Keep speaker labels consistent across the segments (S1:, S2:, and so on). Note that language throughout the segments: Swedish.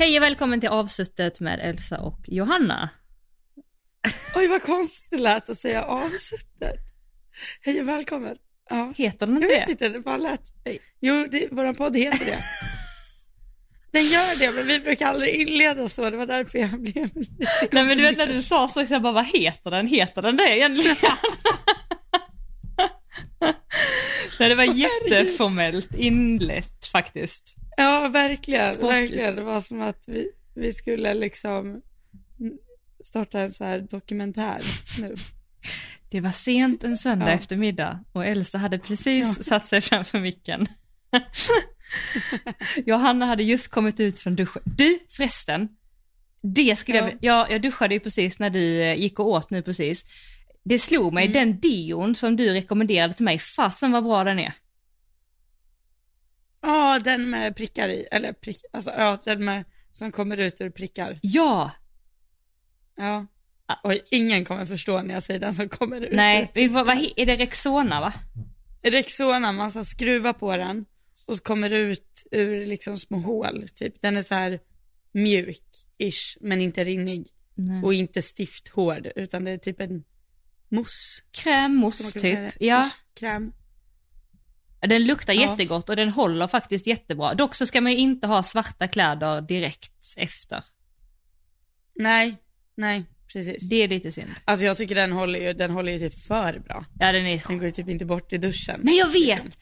S1: Hej och välkommen till avsuttet med Elsa och Johanna.
S2: Oj, vad konstigt det lät att säga avsuttet. Hej och välkommen. Ja.
S1: Heter den
S2: Jag
S1: inte
S2: vet
S1: det?
S2: inte, det bara lät. Jo, det, vår podd heter det. Den gör det, men vi brukar aldrig inleda så. Det var därför jag blev lite
S1: Nej men du vet när du sa så, så jag bara, vad heter den? Heter den det egentligen? Nej, det var jätteformellt inlett faktiskt.
S2: Ja, verkligen.
S1: Tråkigt.
S2: Verkligen. Det var som att vi, vi skulle liksom starta en så här dokumentär nu.
S1: Det var sent en söndag
S2: Ja.
S1: eftermiddag och Elsa hade precis satt sig framför micken. Johanna hade just kommit ut från duschen. Du förresten, det skulle
S2: Ja.
S1: jag, ja, jag duschade ju precis när du eh, gick och åt nu precis. Det slog mig,
S2: Mm.
S1: den dion som du rekommenderade till mig, fasen vad bra den är.
S2: Ja, den med prickar i. Eller prick, alltså ja, den med som kommer ut ur prickar.
S1: Ja,
S2: Ja. Oj, ingen kommer förstå när jag säger den som kommer ut.
S1: nej, vi- vad, vad, är det Rexona va?
S2: Rexona, man ska skruva på den och så kommer det ut ur liksom små hål, typ. Den är så här mjuk-ish, men inte rinnig.
S1: Nej.
S2: Och inte stift hård, utan det är typ en mousse. Kunna säga
S1: typ, ja.
S2: Mousse, Kräm.
S1: Den luktar
S2: Ja.
S1: jättegott och den håller faktiskt jättebra. Dock så ska man ju inte ha svarta kläder direkt efter.
S2: Nej, nej, precis.
S1: Det är lite synd.
S2: Alltså jag tycker den håller ju, den håller ju typ för bra.
S1: Ja den är
S2: Den går ju typ inte bort i duschen.
S1: Nej jag vet!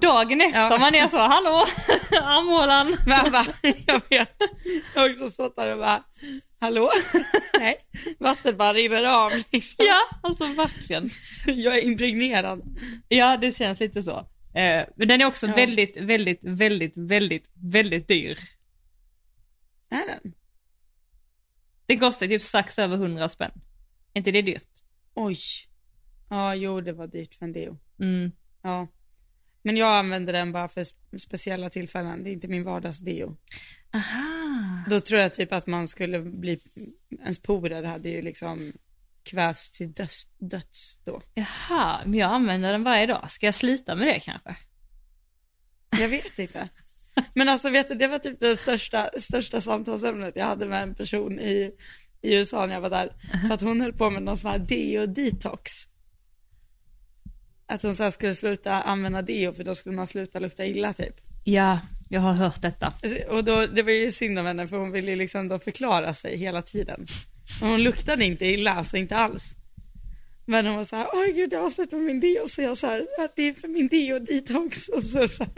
S1: Dagen efter
S2: Ja.
S1: man är så, hallå, armhålan.
S2: Va, va? Jag vet. Jag har också stått där och bara, hallå? Nej, vattnet bara rinner av liksom.
S1: Ja, alltså verkligen.
S2: Jag är impregnerad.
S1: Ja det känns lite så. Eh, men den är också
S2: Ja.
S1: väldigt, väldigt, väldigt, väldigt, väldigt dyr.
S2: Är den?
S1: Det kostar typ strax över 100 spänn. Är inte det dyrt?
S2: Oj. Ja, jo det var dyrt för en deo.
S1: Mm.
S2: Ja. Men jag använder den bara för spe- speciella tillfällen. Det är inte min vardagsdeo.
S1: Aha.
S2: Då tror jag typ att man skulle bli, ens porer hade ju liksom kvävts till döds, döds då.
S1: Jaha, men jag använder den varje dag. Ska jag sluta med det kanske?
S2: Jag vet inte. Men alltså vet du, det var typ det största, största samtalsämnet jag hade med en person i, i USA när jag var där. För att hon höll på med någon sån här deo-detox. Att hon så här skulle sluta använda deo för då skulle man sluta lukta illa typ.
S1: Ja, jag har hört detta.
S2: Och då, det var ju synd om henne för hon ville ju liksom då förklara sig hela tiden. Och hon luktade inte illa, alltså inte alls. Men hon var så här, åh gud jag har slutat med min deo, så jag så här, att det är för min deo-detox. Och så, så här.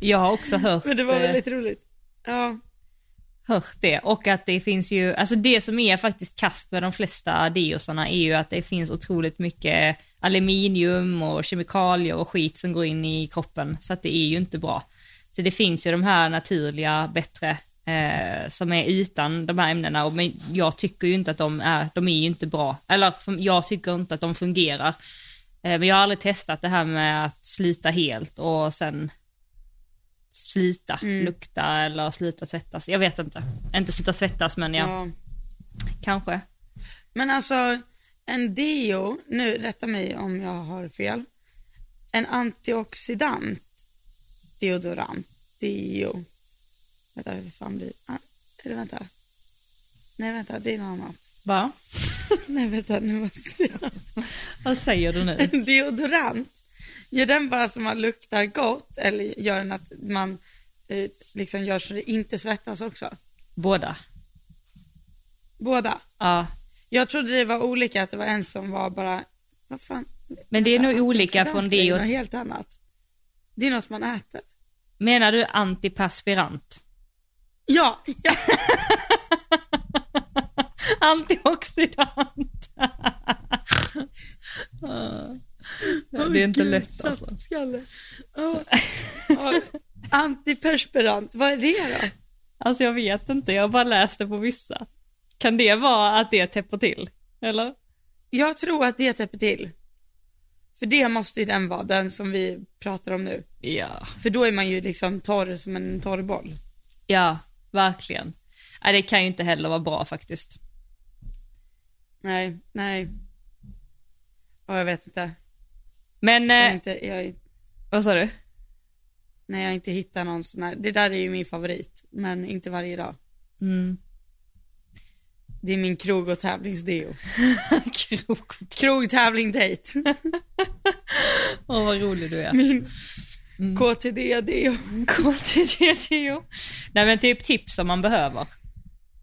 S1: Jag har också hört,
S2: Men det var
S1: eh,
S2: väldigt roligt. Ja.
S1: hört det och att det finns ju, alltså det som är faktiskt kast med de flesta deosarna är ju att det finns otroligt mycket aluminium och kemikalier och skit som går in i kroppen så att det är ju inte bra. Så det finns ju de här naturliga, bättre eh, som är utan de här ämnena och men jag tycker ju inte att de är, de är ju inte bra, eller jag tycker inte att de fungerar. Eh, men jag har aldrig testat det här med att sluta helt och sen sluta
S2: Mm.
S1: lukta eller sluta svettas. Jag vet inte. Inte sluta svettas men ja,
S2: ja.
S1: kanske.
S2: Men alltså, en deo, nu rätta mig om jag har fel. En antioxidant deodorant, deo. Vänta, hur fan blir ah, Eller vänta. Nej vänta, det är något annat.
S1: Va?
S2: Nej vänta, nu måste jag.
S1: Vad säger du nu?
S2: En deodorant, gör den bara så man luktar gott eller gör den att man eh, liksom gör så det inte svettas också?
S1: Båda.
S2: Båda.
S1: Ja.
S2: Jag trodde det var olika, att det var en som var bara, vad fan.
S1: Men det är nog olika från
S2: är ju
S1: deo.
S2: något helt annat. Det är något man äter.
S1: Menar du antiperspirant?
S2: Ja, ja.
S1: Antioxidant. Det är inte
S2: Gud,
S1: lätt alltså.
S2: Ja. Ja. Antiperspirant, vad är det då?
S1: Alltså jag vet inte, jag har bara läst det på vissa. Kan det vara att det täpper till? Eller?
S2: Jag tror att det täpper till. För det måste ju den vara, den som vi pratar om nu.
S1: Ja.
S2: För då är man ju liksom torr som en torr boll.
S1: Ja, verkligen. Nej, det kan ju inte heller vara bra faktiskt.
S2: Nej, nej. Ja, jag vet inte.
S1: Men,
S2: Jag
S1: eh,
S2: inte, jag,
S1: vad sa du?
S2: när jag inte hittar någon sån här, det där är ju min favorit, men inte varje dag.
S1: Mm.
S2: Det är min krog och tävlingsdeo.
S1: Krok.
S2: Krog, tävling, dejt.
S1: Åh vad rolig du är.
S2: Min
S1: Mm.
S2: KTD-deo.
S1: KTD-deo. Nej men typ tips som man behöver.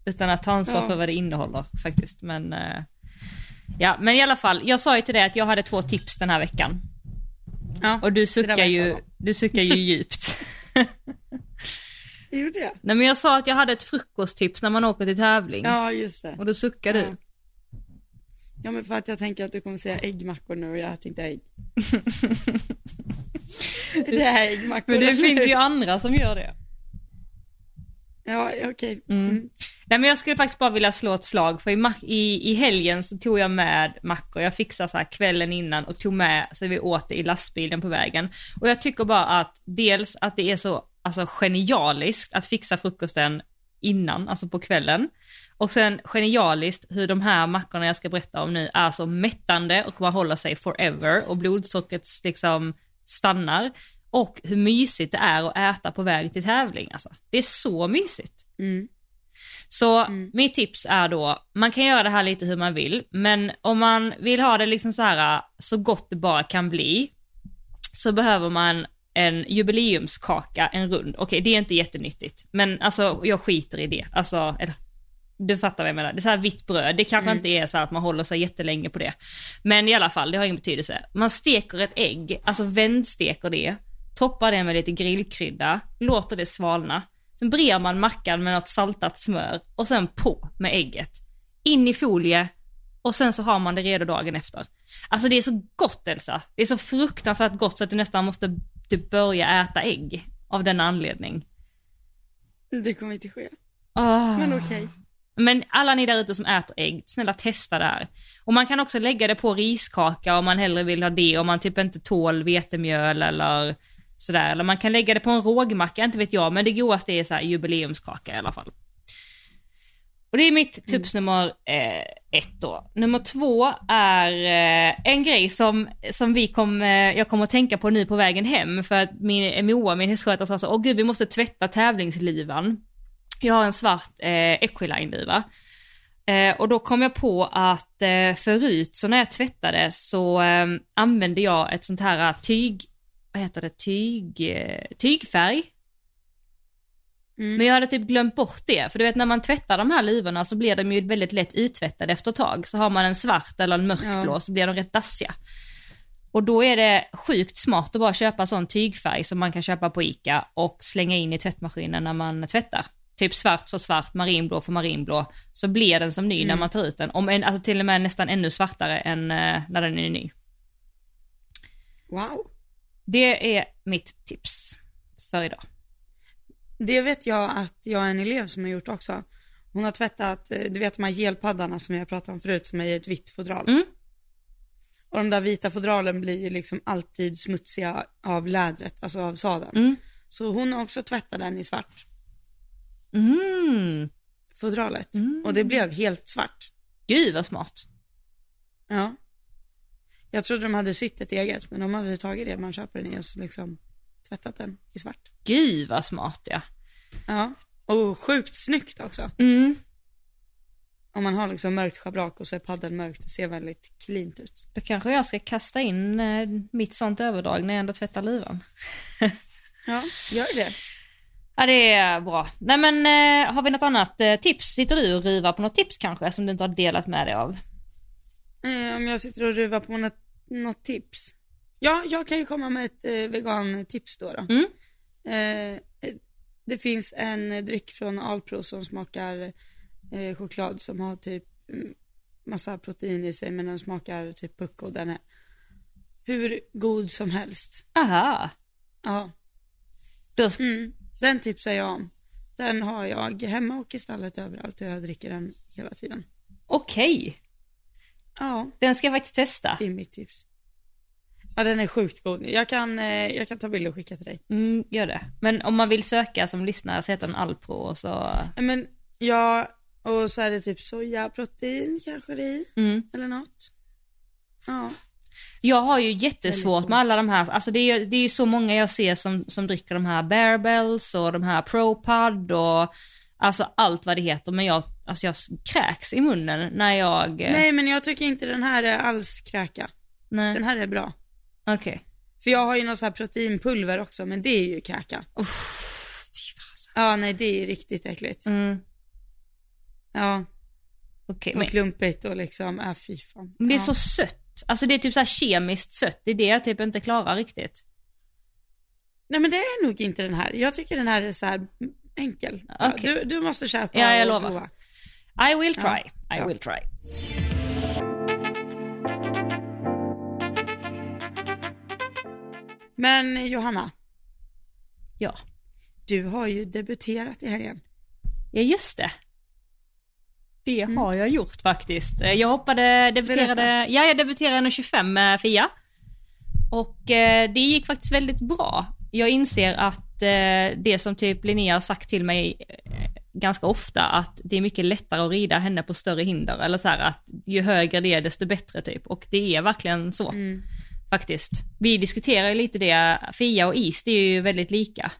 S1: Utan att ta ansvar
S2: Ja.
S1: för vad det innehåller faktiskt. Men, eh, ja, men i alla fall, jag sa ju till dig att jag hade två tips den här veckan.
S2: Ja,
S1: Och du suckar
S2: jag
S1: ju, du suckar ju djupt.
S2: jag gjorde det.
S1: Nej men jag sa att jag hade ett frukosttips när man åker till tävling.
S2: Ja, just det.
S1: Och då suckar du.
S2: Ja. Men för att jag tänker att du kommer säga äggmackor nu och jag äter inte ägg. det är äggmackor.
S1: Men det finns ju andra som gör det.
S2: Ja, okej.
S1: Mm.
S2: Mm.
S1: Nej men jag skulle faktiskt bara vilja slå ett slag för i, i, i helgen så tog jag med mackor, jag fixade så här kvällen innan och tog med så vi åt det i lastbilen på vägen. Och jag tycker bara att dels att det är så alltså, genialiskt att fixa frukosten innan, alltså på kvällen. Och sen genialiskt hur de här mackorna jag ska berätta om nu är så mättande och man håller sig forever och blodsockret liksom stannar. Och hur mysigt det är att äta på väg till tävling alltså. Det är så mysigt.
S2: Mm.
S1: Så mitt tips är då, man kan göra det här lite hur man vill, men om man vill ha det liksom så här så gott det bara kan bli, så behöver man en jubileumskaka, en rund. Okej, det är inte jättenyttigt, men alltså jag skiter i det. Alltså, du fattar vad jag menar. Det är så här vitt bröd, det kanske inte är så att man håller sig jättelänge på det. Men i alla fall, det har ingen betydelse. Man steker ett ägg, alltså vändsteker det, toppar det med lite grillkrydda, låter det svalna. Sen brer man mackan med något saltat smör och sen på med ägget. In i folie och sen så har man det redo dagen efter. Alltså det är så gott Elsa. Det är så fruktansvärt gott så att du nästan måste typ börja äta ägg av den anledning.
S2: Det kommer inte ske.
S1: Åh.
S2: Men okej.
S1: Men alla ni där ute som äter ägg, snälla testa det här. Och man kan också lägga det på riskaka om man hellre vill ha det, om man typ inte tål vetemjöl eller sådär. Eller man kan lägga det på en rågmacka, inte vet jag, men det godaste är så här jubileumskaka i alla fall. Och det är mitt tips nummer eh, ett då. Nummer två är eh, en grej som, som vi kom, eh, jag kommer att tänka på nu på vägen hem för att min, Moa, min hästskötare sa så, åh gud vi måste tvätta tävlingslivan. Jag har en svart eh, Equiline-liva. Eh, och då kom jag på att eh, förut så när jag tvättade så eh, använde jag ett sånt här tyg, vad heter det, tyg, eh, tygfärg.
S2: Mm.
S1: Men jag hade typ glömt bort det, för du vet när man tvättar de här livorna så blir de ju väldigt lätt uttvättade efter ett tag. Så har man en svart eller en mörkblå
S2: Ja.
S1: så blir de rätt dassiga. Och då är det sjukt smart att bara köpa sån tygfärg som man kan köpa på ICA och slänga in i tvättmaskinen när man tvättar. Typ svart för svart, marinblå för marinblå. Så blir den som ny när man tar ut den. Om en, alltså till och med nästan ännu svartare än eh, när den är ny.
S2: Wow.
S1: Det är mitt tips för idag.
S2: Det vet jag att jag är en elev som har gjort också. Hon har tvättat, eh, du vet de här gelpaddarna som jag pratade om förut som är i ett vitt fodral.
S1: Mm.
S2: Och de där vita fodralen blir ju liksom alltid smutsiga av lädret, alltså av sadeln.
S1: Mm.
S2: Så hon har också tvättat den i svart,
S1: Mm.
S2: fodralet. Och det blev helt svart.
S1: Gud vad smart.
S2: Ja. Jag trodde de hade sytt ett eget, men de hade tagit det man köper den i och så liksom tvättat den i svart.
S1: Gud vad smart ja.
S2: Ja. Och sjukt snyggt också.
S1: Mm.
S2: Om man har liksom mörkt schabrak och så är paddeln mörkt, det ser väldigt cleant ut.
S1: Då kanske jag ska kasta in eh, mitt sånt överdrag när jag ändå tvättar livan.
S2: Ja, gör det.
S1: Ja det är bra. Nej men eh, har vi något annat eh, tips? Sitter du och ruvar på något tips kanske som du inte har delat med dig av?
S2: Eh, om jag sitter och ruvar på något, något tips. Ja, jag kan ju komma med ett eh, vegantips då. då.
S1: Mm.
S2: Eh, eh, det finns en dryck från Alpro som smakar eh, choklad som har typ mm, massa protein i sig men den smakar typ pucko. Den är hur god som helst.
S1: Aha.
S2: Ja,
S1: Då
S2: mm, den tipsar jag om. Den har jag hemma och i stallet överallt och jag dricker den hela tiden.
S1: Okej,
S2: Ja,
S1: den ska jag faktiskt testa.
S2: det är mitt tips. Ja, den är sjukt god. Jag kan, eh, jag kan ta bild och skicka till dig.
S1: Mm, gör det. Men om man vill söka som lyssnare så heter den Alpro och så...
S2: Ja, Men ja, och så är det typ sojaprotein kanske det i,
S1: Mm.
S2: eller något. Ja.
S1: Jag har ju jättesvårt med alla de här, alltså det är ju det är ju så många jag ser som, som dricker de här Bearbells och de här ProPud och Alltså allt vad det heter, men jag, alltså jag kräks i munnen när jag... eh,
S2: Nej men jag tycker inte den här är alls kräka.
S1: nej.
S2: Den här är bra.
S1: Okej.
S2: För jag har ju något så här proteinpulver också, men det är ju kräka.
S1: Fasen.
S2: Ja, nej det är riktigt äckligt.
S1: Mm,
S2: Ja,
S1: okej,
S2: och
S1: men,
S2: klumpigt och liksom, äh fy fan.
S1: men det är
S2: ja.
S1: så sött. Alltså det är typ så här kemiskt sött, det är det jag typ inte klarar riktigt.
S2: Nej men det är nog inte den här. Jag tycker den här är så här enkel.
S1: Okej.
S2: du, du måste köpa
S1: Ja, jag lovar.
S2: prova.
S1: I will try,
S2: Ja.
S1: I
S2: Ja.
S1: will try.
S2: Men Johanna,
S1: Ja.
S2: du har ju debuterat i helgen.
S1: Ja, just det. Det
S2: Mm.
S1: har jag gjort faktiskt. Eh, Jag hoppade, debuterade,
S2: Berätta.
S1: ja jag debuterade 1.25 med Fia. Och eh, det gick faktiskt väldigt bra. Jag inser att eh, det som typ Linnea har sagt till mig eh, ganska ofta, att det är mycket lättare att rida henne på större hinder. Eller så här att ju högre det är desto bättre typ. Och det är verkligen så.
S2: Mm.
S1: Faktiskt. Vi diskuterar ju lite det, Fia och Is det är ju väldigt lika.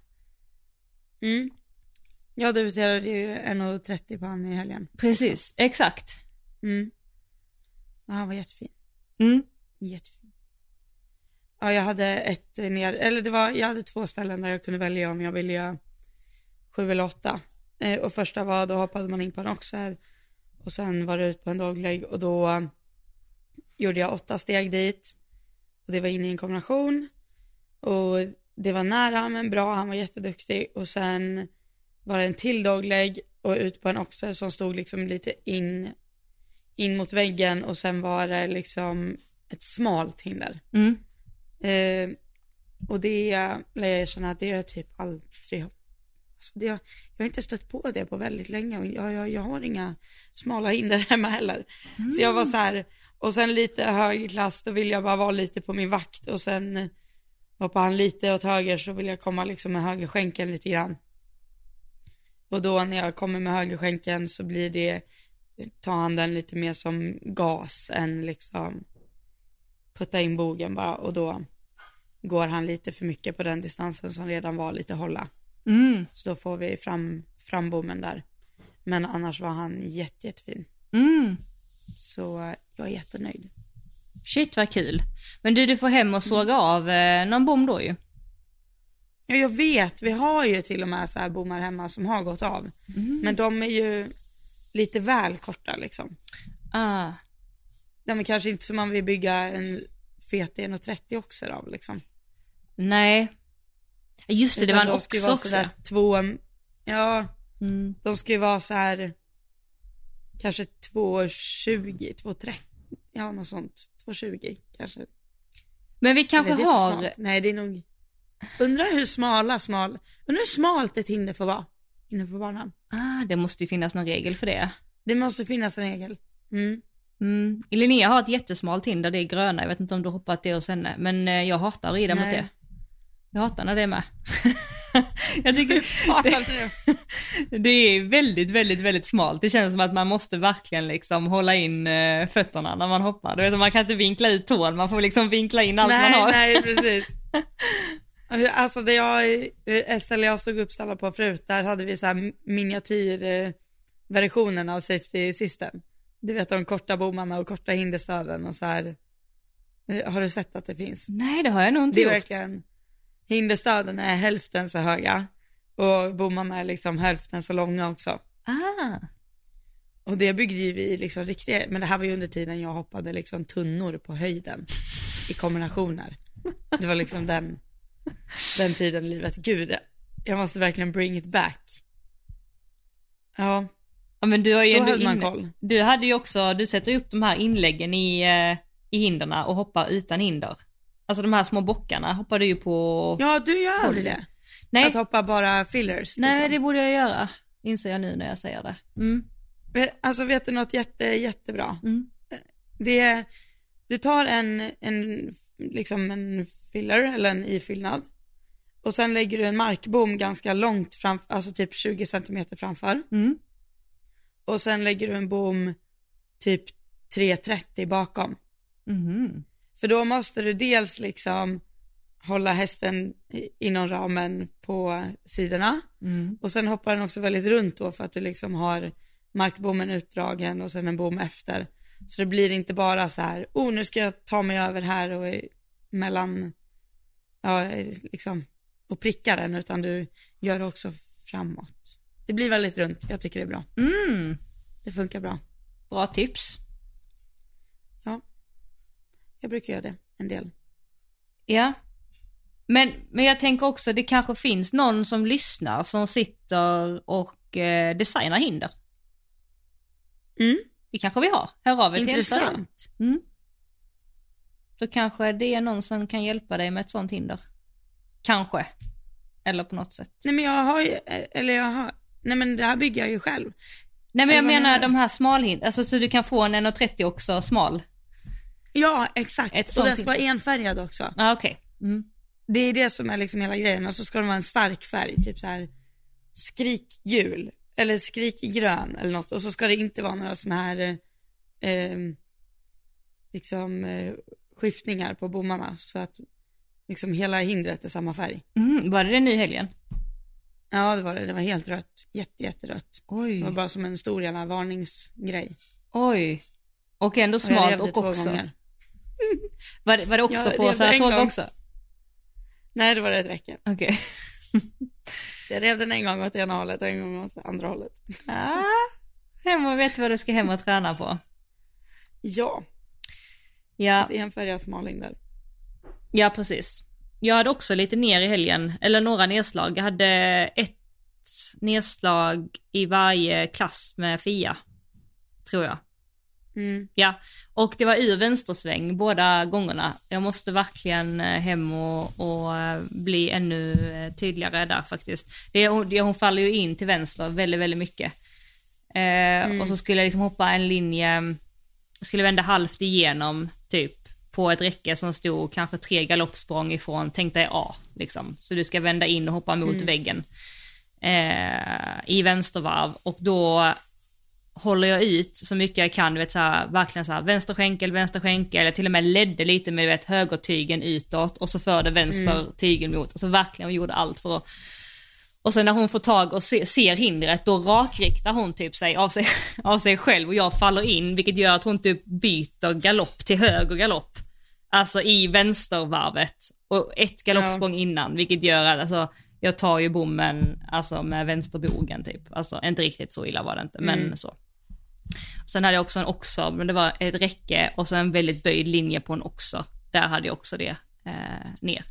S2: Mm. Jag debuterade ju 1.30 på han i helgen.
S1: Precis, exakt.
S2: Mm. Han var jättefin.
S1: Mm.
S2: Jättefin. Ja, jag hade ett eh, ner, eller det var, jag hade två ställen där jag kunde välja om jag ville göra sju eller åtta. Eh, och första var, då hoppade man in på en oxer och sen var det ut på en dogleg och då eh, gjorde jag åtta steg dit. Och det var inne i en kombination. Och det var nära men bra, han var jätteduktig. Och sen var en till dogleg och ut på en oxer som stod liksom lite in, in mot väggen och sen var det liksom ett smalt hinder.
S1: Mm.
S2: Eh, och det lär jag erkänna att det har jag typ aldrig alltså det, jag har inte stött på det på väldigt länge och jag, jag, jag har inga smala hinder hemma heller. Så jag var så här, och sen lite högre klass, då vill jag bara vara lite på min vakt och sen hoppar han lite åt höger så vill jag komma liksom med högerskänken lite grann. Och då när jag kommer med högerskänken så blir det, tar han den lite mer som gas än liksom putta in bogen bara och då går han lite för mycket på den distansen som redan var lite hålla.
S1: Mm.
S2: Så då får vi fram, frambommen där. Men annars var han jätte, jättefin.
S1: Mm.
S2: Så jag är jättenöjd.
S1: Shit vad kul. Men du, du får hem och såga av eh, någon bom då ju.
S2: Ja, jag vet, vi har ju till och med så här bommar hemma som har gått av. Men de är ju lite väl korta liksom.
S1: Ah.
S2: De är kanske inte som man vill bygga en fet 1,30 också av liksom.
S1: Nej. Just det, det var en
S2: de
S1: ox
S2: vara
S1: också.
S2: sådär två, ja,
S1: Mm.
S2: de ska ju vara så här kanske 2,20, 2,30, ja något sånt. 2,20 kanske.
S1: Men vi kanske
S2: det
S1: har,
S2: smalt? Nej, det är nog, undrar hur smala, smal, undrar hur smalt ett hinder får vara inne på banan.
S1: ah, det måste ju finnas någon regel för det.
S2: Det måste finnas en regel. Mm.
S1: Mm. Linnea har ett jättesmalt hinder, det är gröna, jag vet inte om du hoppat det hos henne, men eh, jag hatar att rida mot
S2: Nej.
S1: det. Jag hatar när det är med. jag tycker
S2: du?
S1: det är väldigt, väldigt, väldigt smalt. Det känns som att man måste verkligen liksom hålla in eh, fötterna när man hoppar. Du vet, man kan inte vinkla ut tån, man får liksom vinkla in allt
S2: nej,
S1: man har.
S2: nej, precis. Alltså det jag, ett ställe jag stod uppställd på förut, där hade vi så här miniatyrversionen av safety system. Du vet de korta bommarna och korta hinderstöden och så här. Eh, Har du sett att det finns?
S1: Nej, det har jag nog inte
S2: Det är
S1: gjort.
S2: verkligen, hinderstöden är hälften så höga och bommarna är liksom hälften så långa också.
S1: Ah.
S2: Och det byggde ju vi liksom riktiga, men det här var ju under tiden jag hoppade liksom tunnor på höjden i kombinationer. Det var liksom den, den tiden i livet. Gud, jag måste verkligen bring it back. Ja,
S1: Ja men du har ju
S2: då
S1: ändå
S2: man koll.
S1: Du hade ju också, du sätter upp de här inläggen i, eh, i hinderna och hoppar utan hinder. Alltså de här små bockarna hoppar du ju på.
S2: Ja, du gör aldrig det.
S1: nej,
S2: Att hoppa bara fillers.
S1: nej
S2: liksom.
S1: det borde jag göra. Inser jag nu när jag säger det. Mm.
S2: Vet- Alltså vet du något jätte, jättebra?
S1: Mm.
S2: Det är, du tar en, en, liksom en filler eller en ifyllnad och sen lägger du en markbom ganska långt framför, alltså typ 20 centimeter framför
S1: Mm.
S2: och sen lägger du en bom typ 3,30 bakom.
S1: Mhm.
S2: För då måste du dels liksom hålla hästen inom ramen på sidorna.
S1: Mm.
S2: Och sen hoppar den också väldigt runt då för att du liksom har markbommen utdragen och sen en bom efter. Så det blir inte bara så här, oh nu ska jag ta mig över här och mellan, ja liksom, och pricka den utan du gör det också framåt. Det blir väldigt runt, jag tycker det är bra.
S1: Mm.
S2: Det funkar bra.
S1: Bra tips.
S2: Ja, jag brukar göra det en del.
S1: Ja. Men, men jag tänker också, det kanske finns någon som lyssnar som sitter och eh, designar hinder.
S2: Mm.
S1: Det kanske vi har. Hör av er till.
S2: Intressant.
S1: Mm. Då kanske det är någon som kan hjälpa dig med ett sånt hinder. Kanske. Eller på något sätt.
S2: Nej men jag har ju, eller jag har, nej men det här bygger jag ju själv.
S1: Nej men jag menar
S2: du?
S1: de här smalhinder, alltså så du kan få en 1,30 också smal.
S2: Ja, exakt.
S1: Ett
S2: och den ska vara enfärgad också.
S1: Ja ah, okej. Mm.
S2: Det är det som är liksom hela grejen. Och så ska den vara en stark färg, typ så här skrikgul. Eller skrikgrön eller något. Och så ska det inte vara några sådana här, eh, liksom eh, skiftningar på bommarna. Så att liksom hela hindret är samma färg.
S1: Mm. Var det det nu i helgen?
S2: Ja, det var det. Det var helt rött. Jätte, jätterött.
S1: Oj.
S2: Det var bara som en stor jävla varningsgrej.
S1: Oj. Och ändå
S2: Och
S1: smalt och
S2: två
S1: också.
S2: gånger.
S1: Var, var det också
S2: Jag
S1: på Saratoga också?
S2: Nej, det var det ett räcke.
S1: Okej.
S2: Så jag rev den en gång åt ena hållet och en gång åt andra hållet.
S1: Ah, hem och vet vad du ska hem och träna på.
S2: Ja,
S1: Ja,
S2: ett enfärgat smalhinder.
S1: ja precis. Jag hade också lite ner i helgen, eller några nedslag. Jag hade ett nedslag i varje klass med Fia, tror jag.
S2: Mm.
S1: Ja, och det var ur vänstersväng båda gångerna. Jag måste verkligen eh, hem och, och eh, bli ännu eh, tydligare där faktiskt. Det, hon- faller ju in till vänster väldigt, väldigt mycket. Eh, Och så skulle jag liksom hoppa en linje, skulle vända halvt igenom typ på ett räcke som stod kanske tre galoppsprång ifrån, tänk dig A liksom. Så du ska vända in och hoppa mot väggen eh, i vänstervarv och då håller jag ut så mycket jag kan, du vet så här, verkligen så här vänster skänkel, vänster skänkel, eller till och med ledde lite med du vet, högertygen utåt och så förde vänster tygen mot, alltså verkligen gjorde allt för att och sen när hon får tag och se, ser hindret, då rakriktar hon typ sig av, sig av sig själv och jag faller in, vilket gör att hon typ byter galopp till höger galopp. Alltså i vänstervarvet och ett galoppsprång innan, vilket gör att alltså, jag tar ju bommen alltså med vänsterbogen typ. Alltså inte riktigt så illa var det inte, men så. Sen hade jag också en oxer, men det var ett räcke och så en väldigt böjd linje på en oxer. Där hade jag också det eh, ner.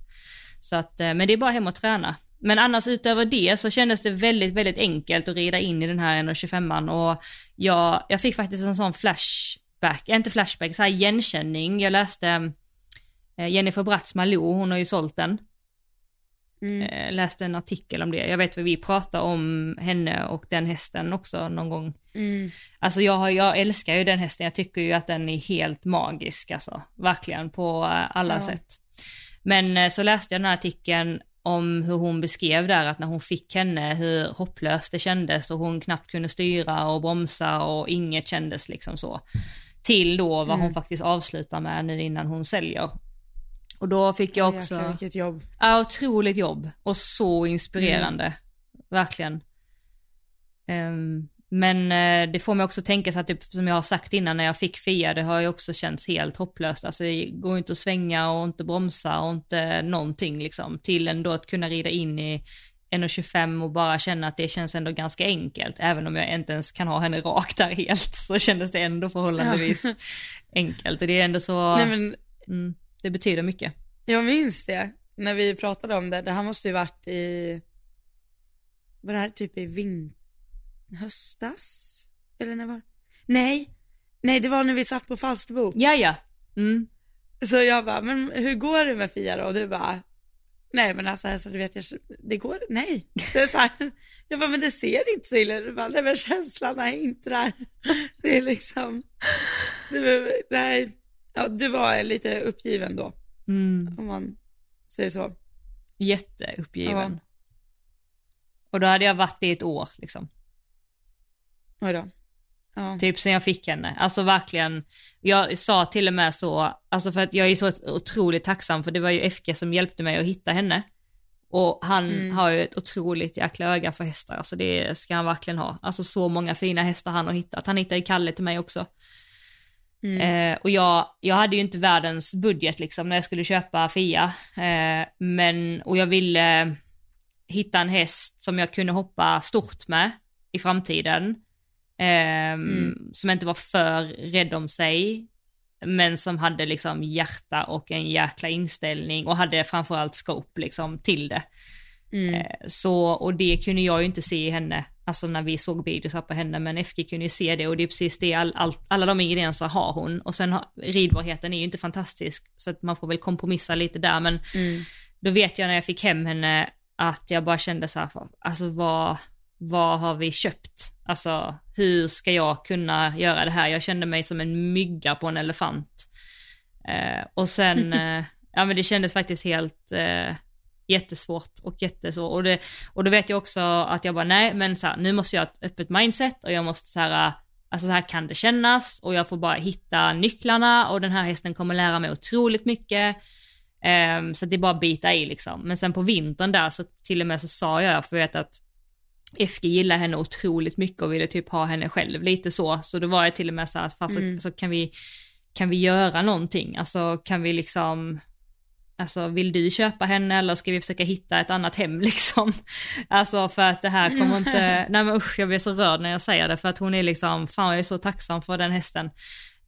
S1: Så att, eh, men det är bara hem och träna. Men annars utöver det så kändes det väldigt, väldigt enkelt att rida in i den här 1.25an och jag, jag fick faktiskt en sån flashback, inte flashback, så här igenkänning. Jag läste eh, Jennifer Bratz Malou, hon har ju sålt den.
S2: Mm.
S1: Eh, läste en artikel om det. Jag vet vad vi pratade om henne och den hästen också någon gång.
S2: Mm.
S1: Alltså jag, har, jag älskar ju den hästen, jag tycker ju att den är helt magisk alltså. Verkligen på alla
S2: Ja.
S1: sätt. Men eh, så läste jag den här artikeln om hur hon beskrev där att när hon fick henne hur hopplöst det kändes och hon knappt kunde styra och bromsa och inget kändes liksom så. Till då vad hon faktiskt avslutar med nu innan hon säljer. Och då fick jag också...
S2: Jäklar vilket jobb.
S1: Ja, otroligt jobb och så inspirerande. Verkligen. Ehm, men eh, det får mig också tänka så att typ, som jag har sagt innan när jag fick Fia, det har ju också känts helt hopplöst. Alltså det går inte att svänga och inte bromsa och inte någonting liksom. Till ändå att kunna rida in i 1,25 och bara känna att det känns ändå ganska enkelt. Även om jag inte ens kan ha henne rakt där helt så kändes det ändå förhållandevis enkelt. Och det är ändå så,
S2: Nej men
S1: mm, det betyder mycket.
S2: jag minns det när vi pratade om det. Det här måste ju varit i, var det här typ i vin, höstas? Eller när var Nej, nej det var när vi satt på Falsterbo.
S1: Ja, ja. Mm.
S2: Så jag bara, men hur går det med Fia då? Och du bara, nej men alltså, alltså du vet, jag, det går, nej. Det är så här, jag bara, men det ser inte så illa ut. Du bara, nej men känslan är inte där. Det är liksom, du, nej, ja, du var lite uppgiven då,
S1: Mm.
S2: om man säger så.
S1: Jätteuppgiven.
S2: Ja.
S1: Och då hade jag varit det i ett år liksom.
S2: Oj då. Ja.
S1: Typ sen jag fick henne. Alltså verkligen, jag sa till och med så, alltså för att jag är så otroligt tacksam för det var ju FG som hjälpte mig att hitta henne. Och han
S2: Mm.
S1: har ju ett otroligt jäkla öga för hästar, alltså det ska han verkligen ha. Alltså så många fina hästar han har hittat. Han hittade Kalle till mig också.
S2: Mm.
S1: Eh, och jag, jag hade ju inte världens budget liksom när jag skulle köpa Fia. Eh, men, och jag ville hitta en häst som jag kunde hoppa stort med i framtiden. Ehm, Som inte var för rädd om sig. Men som hade liksom hjärta och en jäkla inställning och hade framförallt scope liksom till det.
S2: Mm.
S1: Eh, Så, och det kunde jag ju inte se i henne, alltså när vi såg videos på henne, men FG kunde ju se det och det är precis det, all, all, alla de ingredienserna har hon. Och sen har, ridbarheten är ju inte fantastisk, så att man får väl kompromissa lite där, men
S2: Mm.
S1: då vet jag när jag fick hem henne att jag bara kände så här, alltså vad, vad har vi köpt? Alltså hur ska jag kunna göra det här? Jag kände mig som en mygga på en elefant. Eh, och sen, eh, ja men det kändes faktiskt helt eh, jättesvårt och jättesvårt. Och, det, och då vet jag också att jag bara nej men så här, nu måste jag ha ett öppet mindset och jag måste så här, alltså så här kan det kännas och jag får bara hitta nycklarna och den här hästen kommer lära mig otroligt mycket. Ehm, så det är bara att bita i liksom. Men sen på vintern där så till och med så sa jag, för jag vet att FG gillar henne otroligt mycket och ville typ ha henne själv lite så. Så då var jag till och med så här, att fast
S2: Mm.
S1: så, så kan vi, kan vi göra någonting? Alltså kan vi liksom, alltså vill du köpa henne eller ska vi försöka hitta ett annat hem liksom? Alltså för att det här kommer inte, nej men usch jag blir så rörd när jag säger det för att hon är liksom, fan jag är så tacksam för den hästen.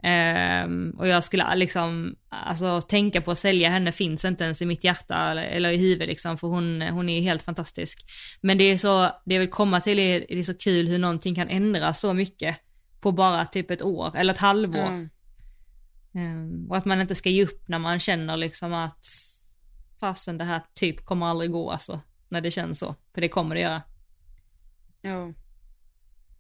S1: Ehm, och jag skulle liksom, alltså tänka på att sälja henne finns inte ens i mitt hjärta eller, eller i huvudet liksom, för hon, hon är helt fantastisk. Men det är så, det jag vill komma till är, det är så kul hur någonting kan ändras så mycket på bara typ ett år eller ett halvår.
S2: Ja.
S1: Ehm, och att man inte ska ge upp när man känner liksom att fasen det här typ kommer aldrig gå alltså, när det känns så. För det kommer det göra.
S2: Ja.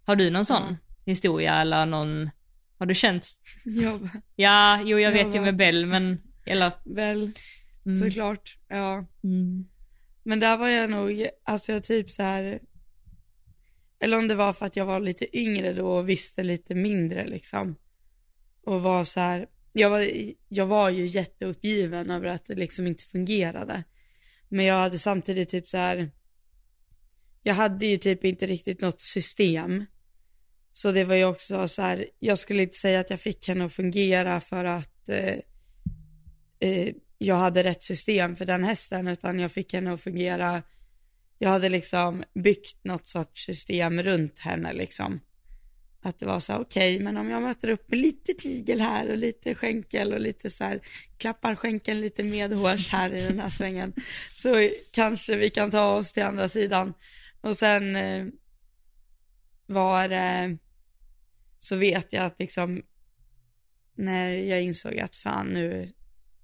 S1: Har du någon sån
S2: Ja.
S1: historia eller någon, har du känt
S2: Ja,
S1: Ja, jo jag
S2: Ja,
S1: vet ju
S2: va?
S1: med Bell men, eller
S2: väl,
S1: mm.
S2: såklart. Ja.
S1: Mm.
S2: Men där var jag nog, alltså jag typ så här. Eller om det var för att jag var lite yngre då och visste lite mindre liksom. Och var så här, jag var, jag var ju jätteuppgiven över att det liksom inte fungerade. Men jag hade samtidigt typ så här, jag hade ju typ inte riktigt något system. Så det var ju också så här, jag skulle inte säga att jag fick henne att fungera för att eh, eh, jag hade rätt system för den hästen, utan jag fick henne att fungera, jag hade liksom byggt något sorts system runt henne liksom. Att det var så här, okej, men om jag möter upp med lite tigel här och lite skänkel och lite så här, klappar skänkeln lite medhårs här i den här svängen, så kanske vi kan ta oss till andra sidan. Och sen eh, var det, så vet jag att liksom, när jag insåg att fan nu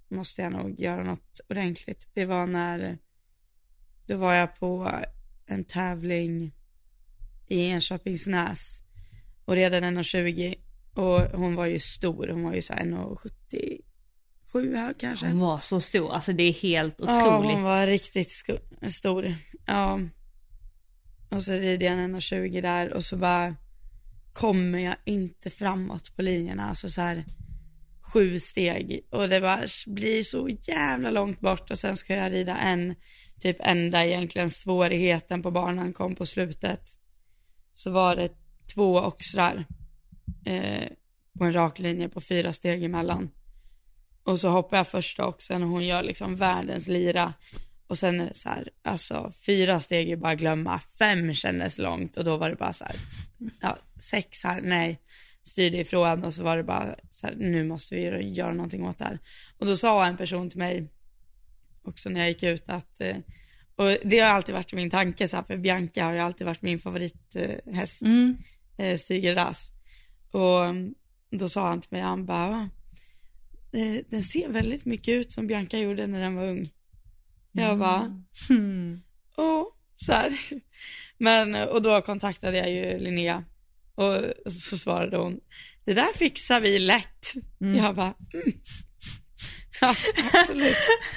S2: måste jag nog göra något ordentligt. Det var när, då var jag på en tävling i Enköpingsnäs och red en 1,20 och hon var ju stor, hon var ju så här 1,77 hög kanske.
S1: Hon var så stor, alltså det är helt
S2: Ja,
S1: otroligt.
S2: hon var riktigt stor. Ja. Och så rider jag en 1,20 där och så bara kommer jag inte framåt på linjerna, alltså så här sju steg och det bara blir så jävla långt bort och sen ska jag rida en, typ enda egentligen svårigheten på banan kom på slutet. Så var det två oxrar eh, på en rak linje på fyra steg emellan. Och så hoppar jag första oxen och hon gör liksom världens lira. Och sen är det så här, alltså fyra steg är bara att glömma, fem kändes långt och då var det bara så här, ja, sex här, nej, styrde ifrån och så var det bara så här, nu måste vi göra, någonting åt det här. Och då sa en person till mig, också när jag gick ut att, eh, och det har alltid varit min tanke så här, för Bianca har ju alltid varit min favorithäst,
S1: Mm
S2: eh, Stiger Rass. Och mm, då sa han till mig, han bara, "Ja, eh, den ser väldigt mycket ut som Bianca gjorde när den var ung. Jag bara,
S1: Mm.
S2: Åh, så här. Men, och då kontaktade jag ju Linnea och så svarade hon, det där fixar vi lätt.
S1: Mm.
S2: Jag bara, mm. Ja, absolut.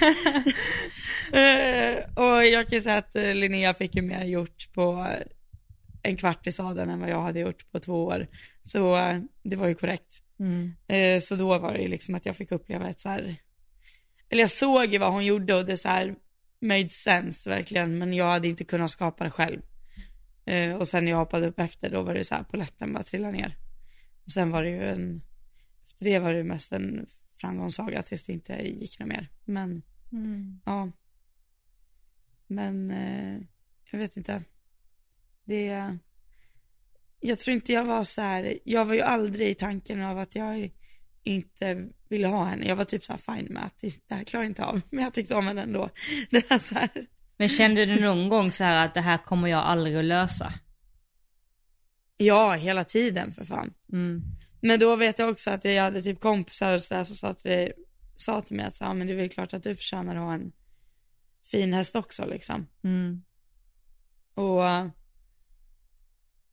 S2: eh, och jag kan säga att eh, Linnea fick ju mer gjort på en kvart i sadeln än vad jag hade gjort på två år. Så eh, det var ju korrekt.
S1: Mm.
S2: Eh, så då var det ju liksom att jag fick uppleva ett så här, eller jag såg ju vad hon gjorde och det så här made sense verkligen, men jag hade inte kunnat skapa det själv. Eh, och sen när jag hoppade upp efter, då var det så här, polletten bara trillade ner. Och sen var det ju en, efter det var det ju mest en framgångssaga tills det inte gick något mer. Men,
S1: Mm.
S2: ja. Men, eh, jag vet inte. Det, jag tror inte jag var så här, jag var ju aldrig i tanken av att jag inte ville ha henne. Jag var typ så här fine med att det här klarar jag inte av, men jag tyckte om henne ändå. Det är så här,
S1: Men kände du någon gång så här att det här kommer jag aldrig att lösa?
S2: ja, hela tiden för fan.
S1: Mm.
S2: Men då vet jag också att jag hade typ kompisar och sådär som sa till, sa till mig att så, ja, men det är väl klart att du förtjänar att ha en fin häst också liksom.
S1: Mm.
S2: Och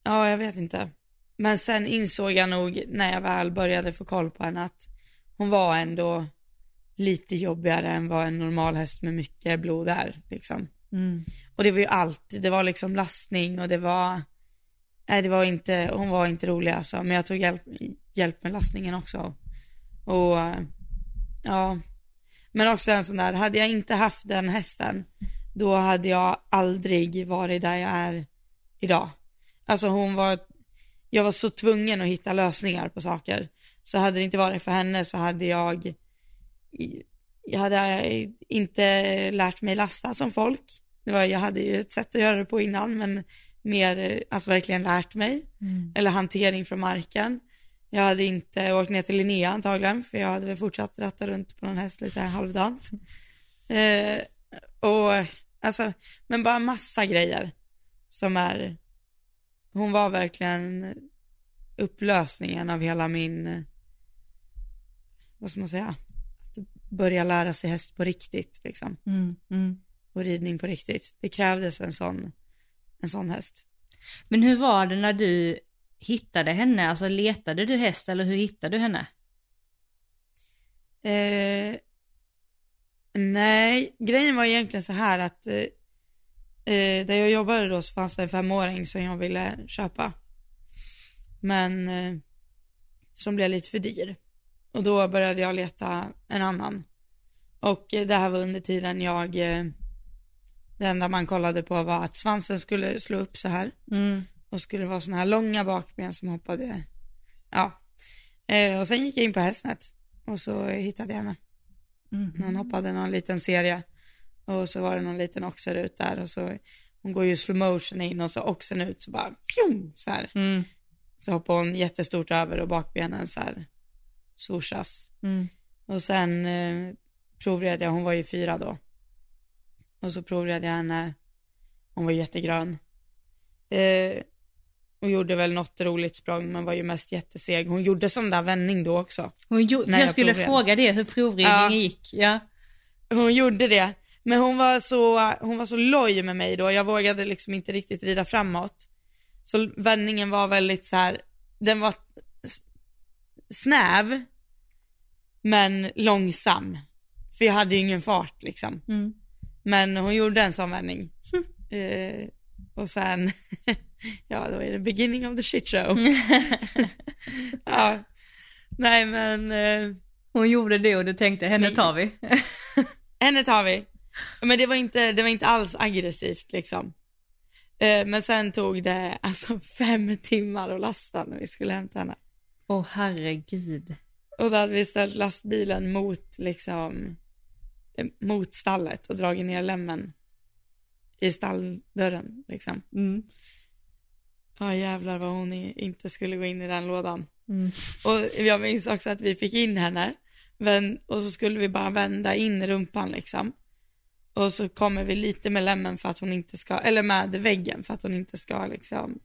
S2: ja, jag vet inte. Men sen insåg jag nog när jag väl började få koll på henne att hon var ändå lite jobbigare än vad en normal häst med mycket blod är liksom.
S1: Mm.
S2: Och det var ju allt, det var liksom lastning och det var, nej det var inte, hon var inte rolig alltså, men jag tog hjälp, hjälp med lastningen också. Och ja, men också en sån där, hade jag inte haft den hästen, då hade jag aldrig varit där jag är idag. Alltså hon var, jag var så tvungen att hitta lösningar på saker. Så hade det inte varit för henne så hade jag, jag hade inte lärt mig lasta som folk. Det var, jag hade ju ett sätt att göra det på innan, men mer, alltså verkligen lärt mig.
S1: Mm.
S2: Eller hantering från marken. Jag hade inte åkt ner till Linnea antagligen, för jag hade väl fortsatt ratta runt på någon häst lite halvdant. Eh, och alltså, men bara massa grejer som är, hon var verkligen upplösningen av hela min, vad ska man säga, att börja lära sig häst på riktigt liksom.
S1: Mm. Mm.
S2: Och ridning på riktigt. Det krävdes en sån, en sån häst.
S1: Men hur var det när du hittade henne? Alltså letade du häst eller hur hittade du henne?
S2: Eh, nej, grejen var egentligen så här att eh, eh, där jag jobbade då så fanns det en femåring som jag ville köpa. Men eh, som blev lite för dyr. Och då började jag leta en annan. Och eh, det här var under tiden jag, eh, det enda man kollade på var att svansen skulle slå upp så här.
S1: Mm.
S2: Och skulle vara såna här långa bakben som hoppade, ja. Eh, och sen gick jag in på Hästnet och så hittade jag henne.
S1: Mm.
S2: Hon hoppade någon liten serie och så var det någon liten oxer ut där och så, hon går ju slow motion in och så oxen ut så bara, fjum, så här.
S1: Mm.
S2: Så hoppar hon jättestort över och bakbenen så här swooshas.
S1: Mm.
S2: Och sen eh, provred jag, hon var ju fyra då. Och så provred jag henne, hon var jättegrön. Eh, och gjorde väl något roligt språng men var ju mest jätteseg. Hon gjorde sån där vändning då också.
S1: Hon gjo-
S2: Nej,
S1: jag
S2: jag
S1: skulle
S2: provred.
S1: fråga det, hur provridningen
S2: Ja.
S1: gick. Ja.
S2: Hon gjorde det. Men hon var så, hon var så loj med mig då. Jag vågade liksom inte riktigt rida framåt. Så vändningen var väldigt så här, den var snäv, men långsam. För jag hade ju ingen fart liksom.
S1: Mm.
S2: Men hon gjorde en sån vändning. eh, och sen, ja då är det beginning of the shit show. ja. Nej men, eh,
S1: Hon gjorde det och du tänkte, henne tar vi.
S2: henne tar vi. Men det var inte, det var inte alls aggressivt liksom. Eh, men sen tog det alltså fem timmar att lasta när vi skulle hämta henne.
S1: Åh herregud.
S2: Och då hade vi ställt lastbilen mot liksom, eh, mot stallet och dragit ner lämmen i stalldörren liksom.
S1: Mm.
S2: Ja jävlar vad hon inte skulle gå in i den lådan.
S1: Mm.
S2: Och jag minns också att vi fick in henne, men, och så skulle vi bara vända in rumpan liksom. Och så kommer vi lite med lämmen för att hon inte ska, eller med väggen för att hon inte ska liksom.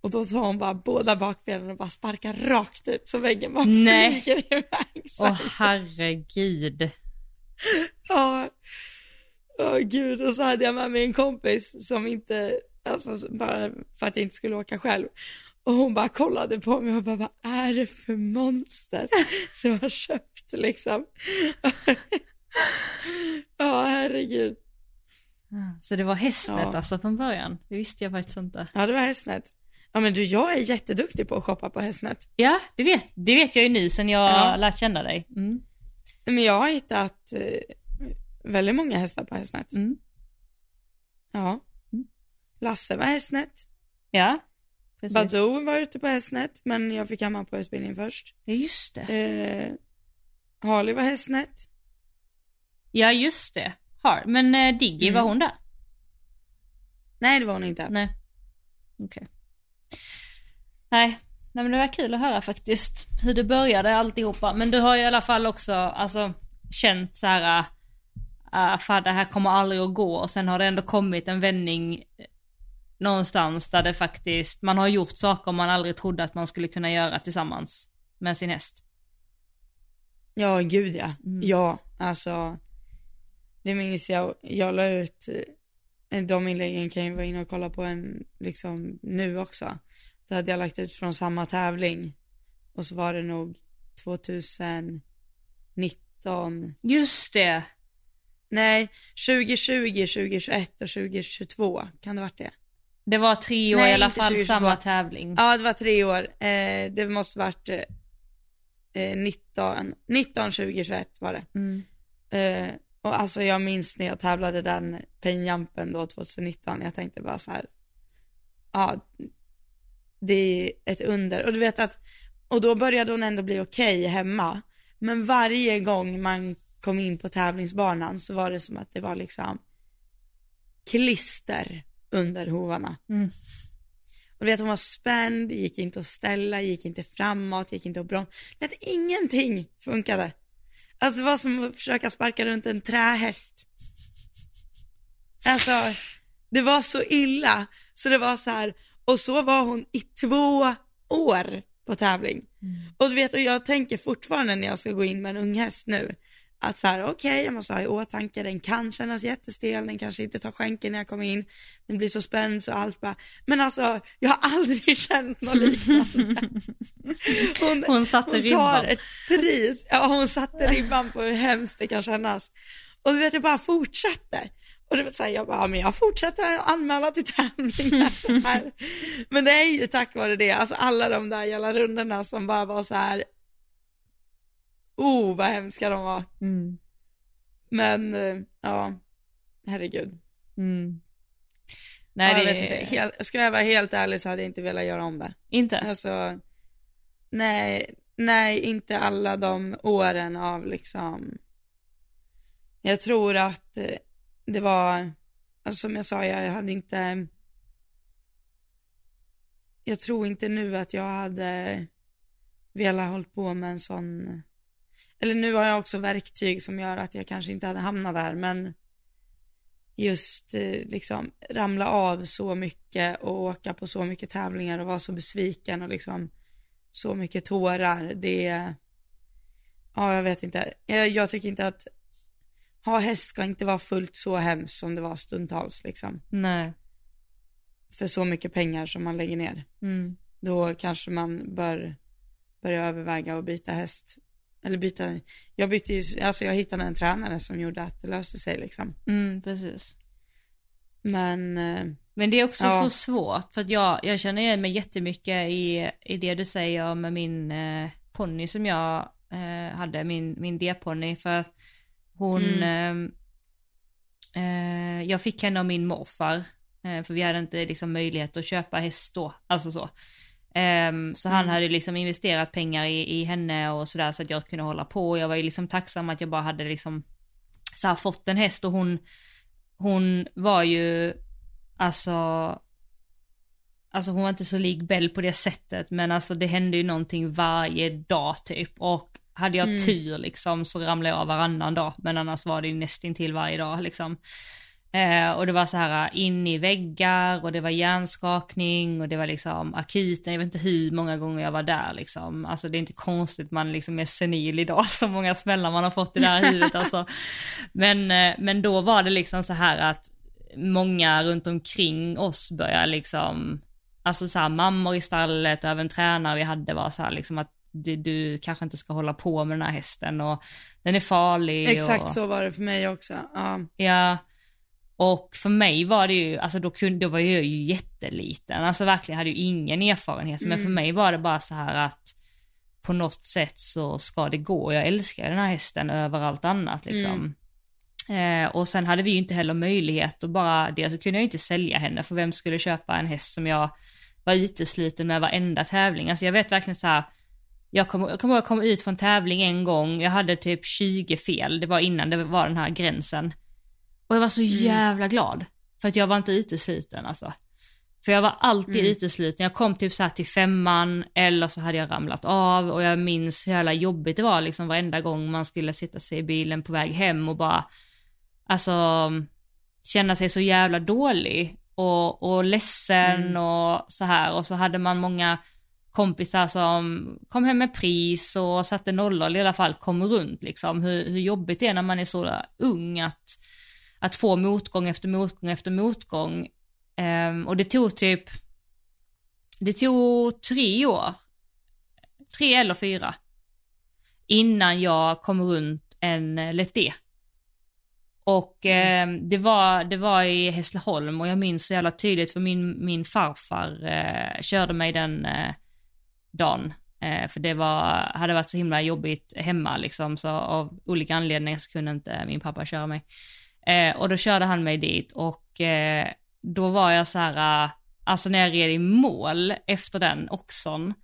S2: Och då tar hon bara båda bakbenen och bara sparkar rakt ut så väggen bara
S1: Nej.
S2: flyger iväg.
S1: Åh herregud.
S2: ja, Åh gud, och så hade jag med mig en kompis som inte, alltså bara för att jag inte skulle åka själv. Och hon bara kollade på mig och bara, vad är det för monster du har köpt liksom? Ja, herregud.
S1: Så det var hästnät
S2: Ja.
S1: alltså från början. Det visste jag faktiskt inte.
S2: Ja, det var hästnät. Ja men du, jag är jätteduktig på att shoppa på hästnät.
S1: Ja, det vet, det vet jag ju nu sen jag
S2: Ja.
S1: lärt känna dig. Mm.
S2: Men jag har hittat eh, väldigt många hästar på hästnät.
S1: Mm.
S2: Ja.
S1: Mm.
S2: Lasse var hästnät.
S1: Ja, precis.
S2: Badou var ute på hästnät, men jag fick hamna på utbildning först.
S1: Ja, just det.
S2: Eh, Harley var hästnät.
S1: Ja, just det. Har. Men eh, Diggy,
S2: Mm.
S1: var hon där?
S2: Nej, det var hon inte.
S1: Nej. Okej. Nej. Nej men det var kul att höra faktiskt hur det började alltihopa. Men du har ju i alla fall också alltså känt så här, uh, fan det här kommer aldrig att gå och sen har det ändå kommit en vändning eh, någonstans där det faktiskt, man har gjort saker man aldrig trodde att man skulle kunna göra tillsammans med sin häst.
S2: Ja, gud ja.
S1: Mm.
S2: Ja, alltså. Det minns jag. Jag la ut, eh, de inläggen kan ju vara inne och kolla på en, liksom nu också. Då hade jag lagt ut från samma tävling. Och så var det nog 2019,
S1: Just det.
S2: nej 2020, 2021 och 2022. Kan det varit det?
S1: Det var tre år
S2: Nej,
S1: i alla fall
S2: 2022.
S1: samma tävling.
S2: Ja, det var tre år. Eh, det måste varit eh, 19, 19, 20, 21 var det.
S1: Mm.
S2: Eh, och alltså jag minns när jag tävlade den penjampen då 2019, jag tänkte bara så här, ja, det är ett under. Och du vet att, och då började hon ändå bli okej hemma. Men varje gång man kom in på tävlingsbanan så var det som att det var liksom klister under hovarna.
S1: Mm.
S2: Och du vet hon var spänd, gick inte att ställa, gick inte framåt, gick inte att bromsa. Vet ingenting funkade. Alltså det var som att försöka sparka runt en trähäst. Alltså, det var så illa. Så det var så här, och så var hon i två år på tävling. Och du vet, och jag tänker fortfarande när jag ska gå in med en ung häst nu, att så här, okej, jag måste ha i åtanke, den kan kännas jättestel, den kanske inte tar skänken när jag kommer in, den blir så spänd så allt bara, men alltså, jag har aldrig känt något liknande. Hon,
S1: Hon satte
S2: hon tar
S1: ribban.
S2: ett pris, ja hon satte ribban på hur hemskt det kan kännas. Och du vet, jag bara fortsatte. Och det var så här, jag bara, ja, men jag fortsätter anmäla till tävlingar. Men det är ju tack vare det, alltså alla de där jävla rundorna som bara var så här. Oh, vad hemska de var.
S1: Mm.
S2: Men, eh, ja, herregud.
S1: Mm.
S2: Nej, ja, jag
S1: det...
S2: vet inte. Helt, ska jag vara helt ärlig så hade jag inte velat göra om det.
S1: Inte?
S2: Alltså, nej, nej, inte alla de åren av liksom, jag tror att eh, det var, alltså som jag sa, jag hade inte, jag tror inte nu att jag hade velat hålla på med en sån, eller nu har jag också verktyg som gör att jag kanske inte hade hamnat där, men just eh, liksom ramla av så mycket och åka på så mycket tävlingar och vara så besviken och liksom så mycket tårar, det, ja jag vet inte, jag, jag tycker inte att ha häst ska inte vara fullt så hemskt som det var stundtals liksom.
S1: Nej.
S2: För så mycket pengar som man lägger ner.
S1: Mm.
S2: Då kanske man bör börja överväga att byta häst. Eller byta, jag bytte ju, alltså jag hittade en tränare som gjorde att det löste sig liksom.
S1: Mm, precis.
S2: Men, eh,
S1: Men det är också
S2: Ja.
S1: så svårt för att jag, jag känner igen mig jättemycket i, i det du säger med min eh, ponny som jag eh, hade, min, min D-ponny för att hon,
S2: Mm.
S1: eh, eh, jag fick henne av min morfar eh, för vi hade inte liksom möjlighet att köpa häst då, alltså så. Ehm, så han
S2: Mm.
S1: hade liksom investerat pengar i, i henne och sådär så att jag kunde hålla på. Jag var ju liksom tacksam att jag bara hade liksom så här fått en häst och hon, hon var ju alltså, alltså hon var inte så lik Bell på det sättet men alltså det hände ju någonting varje dag typ och hade jag
S2: Mm.
S1: tur liksom så ramlade jag av varannan dag men annars var det ju nästintill varje dag liksom. Eh, och det var så här in i väggar och det var hjärnskakning och det var liksom akuten, jag vet inte hur många gånger jag var där liksom. Alltså det är inte konstigt man liksom är senil idag, så många smällar man har fått i det här huvudet alltså. Men, eh, men då var det liksom så här att många runt omkring oss började liksom, alltså så här mammor i stallet och även tränare vi hade var så här liksom att du, du kanske inte ska hålla på med den här hästen och den är farlig.
S2: exakt
S1: och,
S2: så var det för mig också. Ja.
S1: Ja, Och för mig var det ju, alltså då, kunde, då var jag ju jätteliten, alltså verkligen hade ju ingen erfarenhet, men för mig var det bara så här att på något sätt så ska det gå, jag älskar den här hästen över allt annat liksom. Eh, och sen hade vi ju inte heller möjlighet att bara, dels så kunde jag ju inte sälja henne, för vem skulle köpa en häst som jag var utesluten med varenda tävling, alltså jag vet verkligen så här, jag kommer jag kommer ihåg att jag kom ut från tävling en gång, jag hade typ 20 fel, det var innan det var den här gränsen. Och jag var så jävla glad, för att jag var inte utesluten alltså. För jag var alltid
S2: Mm.
S1: utesluten, jag kom typ så här till femman eller så hade jag ramlat av och jag minns hur jävla jobbigt det var liksom varenda gång man skulle sitta sig i bilen på väg hem och bara, alltså känna sig så jävla dålig och, och ledsen
S2: Mm.
S1: och så här och så hade man många kompisar som kom hem med pris och satte nollor, eller i alla fall kom runt liksom, hur, hur jobbigt det är när man är så ung att, att få motgång efter motgång efter motgång. Ehm, och det tog typ, det tog tre år, tre eller fyra, innan jag kom runt en eh, Let D. Och eh, det, var, det var i Hässleholm och jag minns så jävla tydligt för min, min farfar eh, körde mig den eh, dagen. Eh, för det var, hade varit så himla jobbigt hemma liksom, så av olika anledningar så kunde inte min pappa köra mig. Eh, och då körde han mig dit och eh, då var jag så här, eh, alltså när jag red i mål efter den oxon,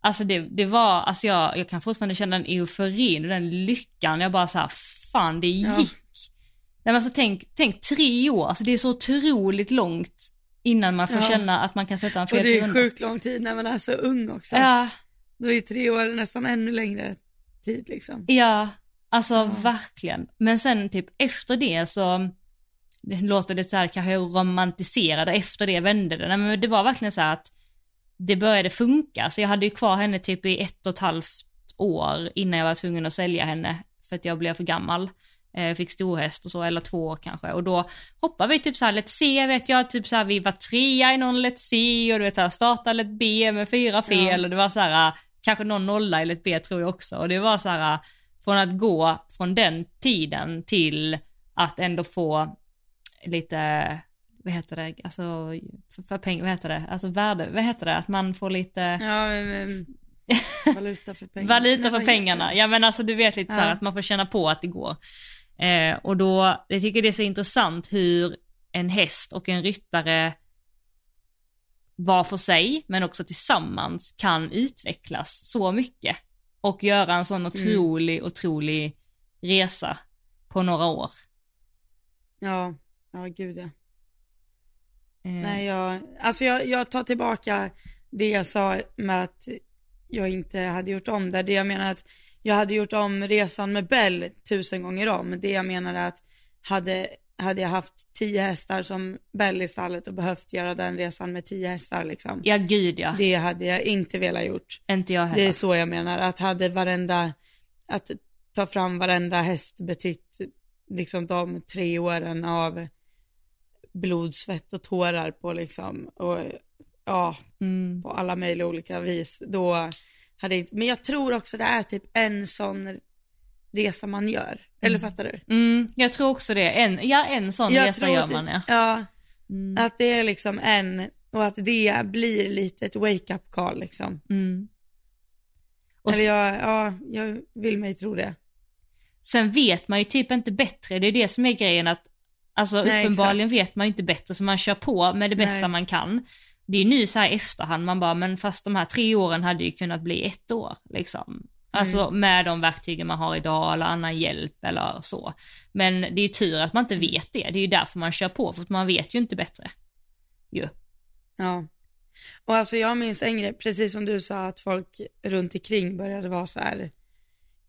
S1: alltså det, det var, alltså jag, jag kan fortfarande känna den euforin och den lyckan, jag bara så här, fan det gick.
S2: Ja.
S1: Nej, men alltså, tänk, tänk tre år, alltså det är så otroligt långt innan man får
S2: Ja.
S1: känna att man kan sätta en
S2: Och
S1: fel
S2: det är sjukt lång tid när man är så ung också.
S1: Ja,
S2: Då är tre år nästan ännu längre tid liksom.
S1: ja, alltså
S2: Ja.
S1: verkligen. Men sen typ efter det så, det låter det så här kanske jag romantiserade, efter det vände det. Nej men det var verkligen så här att det började funka, så jag hade ju kvar henne typ i ett och ett halvt år innan jag var tvungen att sälja henne för att jag blev för gammal. Eh, fick storhäst och så, eller två år kanske. Och då hoppade vi typ så här Let's C vet jag, typ så här vi var trea i någon Let's C och du vet så här starta Let B med fyra fel
S2: Ja.
S1: och det var så här, kanske någon nolla i Let B tror jag också. Och det var så här, från att gå från den tiden till att ändå få lite, vad heter det, alltså för, för pengar, vad heter det, alltså värde, vad heter det, att man får lite
S2: Ja, men, men, valuta för pengarna.
S1: Valuta för pengarna. Ja men alltså du vet lite så här
S2: Ja.
S1: att man får känna på att det går. Eh, och då, jag tycker det är så intressant hur en häst och en ryttare var för sig, men också tillsammans kan utvecklas så mycket. Och göra en sån otrolig, otrolig resa på några år.
S2: Ja, ja gud ja.
S1: Eh,
S2: Nej, jag, alltså jag, jag tar tillbaka det jag sa med att jag inte hade gjort om det. Det jag menar att jag hade gjort om resan med Bell tusen gånger om. Det jag menar att hade, hade jag haft tio hästar som Bell i stallet och behövt göra den resan med tio hästar liksom.
S1: Ja gud ja,
S2: Det hade jag inte velat gjort.
S1: inte jag
S2: Det
S1: heller.
S2: är så jag menar, att hade varenda, att ta fram varenda häst betytt liksom de tre åren av blod, svett och tårar på liksom, och ja,
S1: Mm.
S2: på alla möjliga olika vis, då hade inte, men jag tror också det är typ en sån resa man gör, eller fattar du?
S1: Mm, jag tror också det, en, ja en sån
S2: Jag
S1: resa gör
S2: typ-
S1: man ja.
S2: Ja,
S1: Mm.
S2: att det är liksom en, och att det blir lite ett wake-up call liksom.
S1: Mm. Och
S2: Eller jag, ja, jag vill mig tro det.
S1: Sen vet man ju typ inte bättre, det är det som är grejen att, alltså
S2: Nej,
S1: uppenbarligen vet man ju inte bättre så man kör på med det bästa
S2: Nej.
S1: man kan. Det är ju nu så här i efterhand man bara, men fast de här tre åren hade ju kunnat bli ett år liksom. Alltså
S2: Mm.
S1: med de verktygen man har idag eller annan hjälp eller så. Men det är ju tur att man inte vet det, det är ju därför man kör på, för att man vet ju inte bättre. Ju.
S2: Ja. Och alltså jag minns en grej, precis som du sa att folk runt omkring började vara så här,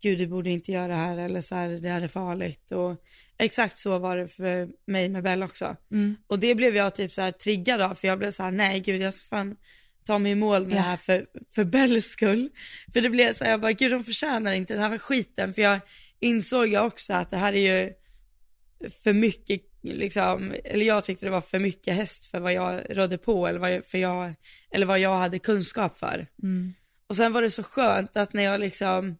S2: gud du borde inte göra det här eller så här, det här är farligt och exakt så var det för mig med Bell också.
S1: Mm.
S2: Och det blev jag typ så här triggad av för jag blev så här, nej gud jag ska fan ta mig i mål med
S1: Ja.
S2: det här för, för Bells skull. För det blev så här, jag bara, gud de förtjänar inte den här skiten för jag insåg ju också att det här är ju för mycket liksom, eller jag tyckte det var för mycket häst för vad jag rådde på eller vad jag, för jag, eller vad jag hade kunskap för.
S1: Mm.
S2: Och sen var det så skönt att när jag liksom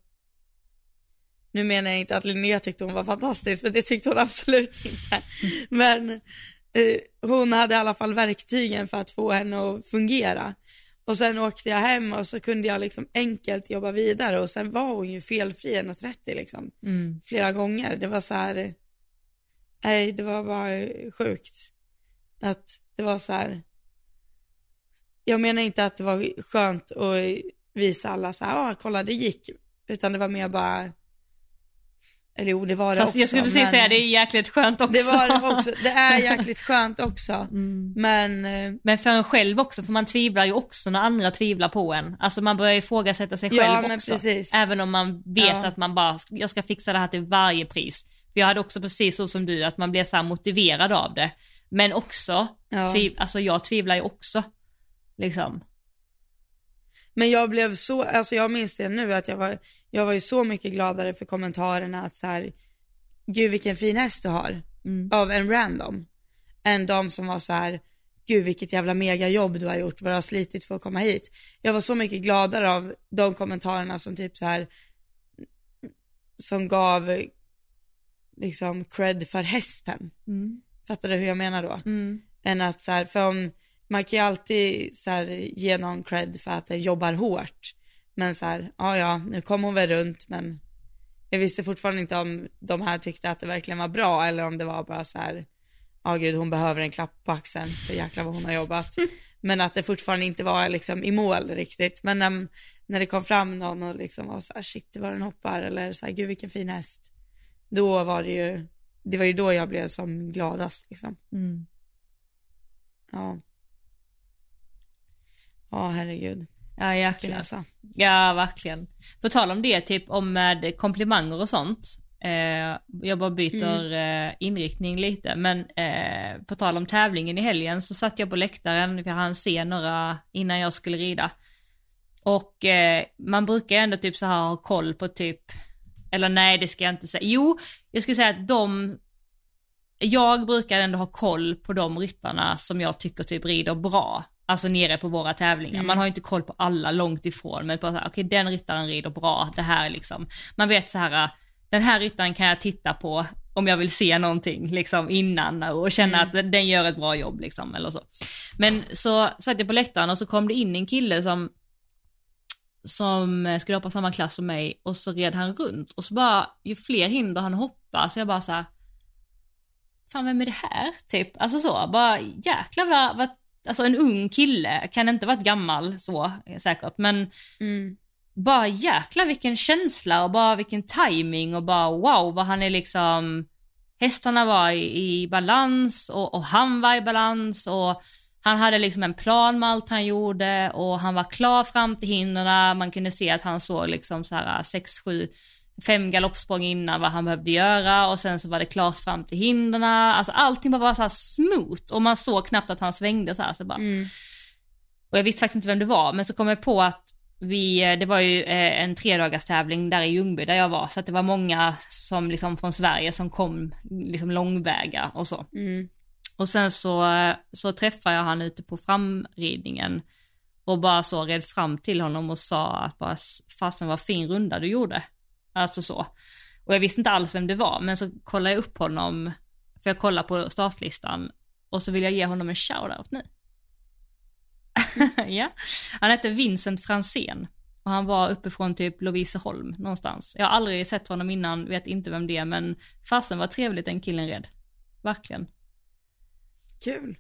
S2: nu menar jag inte att Linnea tyckte hon var fantastisk, för det tyckte hon absolut inte. Men eh, hon hade i alla fall verktygen för att få henne att fungera. Och sen åkte jag hem och så kunde jag liksom enkelt jobba vidare och sen var hon ju felfri 1,30 liksom.
S1: Mm.
S2: Flera gånger. Det var så här, nej det var bara sjukt. Att det var så här, jag menar inte att det var skönt att visa alla så här, ja ah, kolla det gick. Utan det var mer bara, jo det var det
S1: Fast
S2: också.
S1: jag skulle precis säga det är jäkligt skönt också.
S2: Det var det också, det är jäkligt skönt också.
S1: Mm.
S2: Men, eh,
S1: Men för en själv också, för man tvivlar ju också när andra tvivlar på en. Alltså man börjar ifrågasätta sig
S2: Ja,
S1: själv
S2: men
S1: också.
S2: precis.
S1: Även om man vet
S2: Ja.
S1: att man bara, jag ska fixa det här till varje pris. För jag hade också precis så som du, att man blir så här motiverad av det. Men också,
S2: Ja.
S1: tviv, alltså jag tvivlar ju också. Liksom.
S2: men jag blev så, alltså jag minns det nu att jag var, jag var ju så mycket gladare för kommentarerna att så här, gud vilken fin häst du har.
S1: Mm.
S2: Av en random. Än de som var så här, gud vilket jävla megajobb du har gjort, vad du har slitit för att komma hit. Jag var så mycket gladare av de kommentarerna som typ så här, som gav liksom cred för hästen.
S1: Mm.
S2: Fattar du hur jag menar då?
S1: Mm.
S2: än att så här, för om, man kan ju alltid så här, ge någon cred för att den jobbar hårt. Men så här, ja ja, nu kom hon väl runt men jag visste fortfarande inte om de här tyckte att det verkligen var bra eller om det var bara så här, ja gud hon behöver en klapp på axeln för jäklar vad hon har jobbat. Men att det fortfarande inte var liksom i mål riktigt. Men när, när det kom fram någon och liksom var så här, shit var den hoppar eller så här, gud vilken fin häst. Då var det ju, det var ju då jag blev som gladast liksom.
S1: Mm.
S2: Ja. Ja, herregud.
S1: Ja, jäklar. Ja, verkligen. På tal om det, typ om med komplimanger och sånt. Eh, jag bara byter eh, inriktning lite, men eh, på tal om tävlingen i helgen så satt jag på läktaren, för jag hann se några innan jag skulle rida. Och eh, man brukar ändå typ så här ha koll på typ, eller nej det ska jag inte säga, jo, jag skulle säga att de jag brukar ändå ha koll på de ryttarna som jag tycker typ rider bra. Alltså nere på våra tävlingar. Man har ju inte koll på alla långt ifrån. Men bara okej den ryttaren rider bra. Det här är liksom. Man vet så här, den här ryttaren kan jag titta på om jag vill se någonting liksom innan och känna att den gör ett bra jobb liksom eller så. Men så satt jag på läktaren och så kom det in en kille som som skulle hoppa samma klass som mig och så red han runt och så bara ju fler hinder han hoppar så jag bara så här, fan vem är det här? Typ, alltså så, bara jäklar vad, vad alltså en ung kille, kan inte varit gammal så säkert, men
S2: Mm.
S1: bara jäklar vilken känsla och bara vilken timing och bara wow vad han är liksom, hästarna var i, i balans och, och han var i balans och han hade liksom en plan med allt han gjorde och han var klar fram till hindren. Man kunde se att han såg liksom så här 6, 7, 5 galoppsprång innan vad han behövde göra och sen så var det klart fram till hindren. Alltså allting bara var så här smooth och man såg knappt att han svängde så här. Så bara.
S2: Mm.
S1: Och jag visste faktiskt inte vem det var men så kom jag på att vi, det var ju eh, en tredagars tävling där i Ljungby där jag var så att det var många som liksom från Sverige som kom liksom långväga och så.
S2: Mm.
S1: Och sen så, så träffade jag han ute på framridningen och bara så red fram till honom och sa att bara fasen vad fin runda du gjorde. Alltså så. Och jag visste inte alls vem det var men så kollade jag upp honom, för jag kollade på startlistan och så vill jag ge honom en shoutout nu. ja, han hette Vincent Fransén och han var uppifrån typ Loviseholm någonstans. Jag har aldrig sett honom innan, vet inte vem det är men fasen vad trevligt den killen red. Verkligen.
S2: Kul.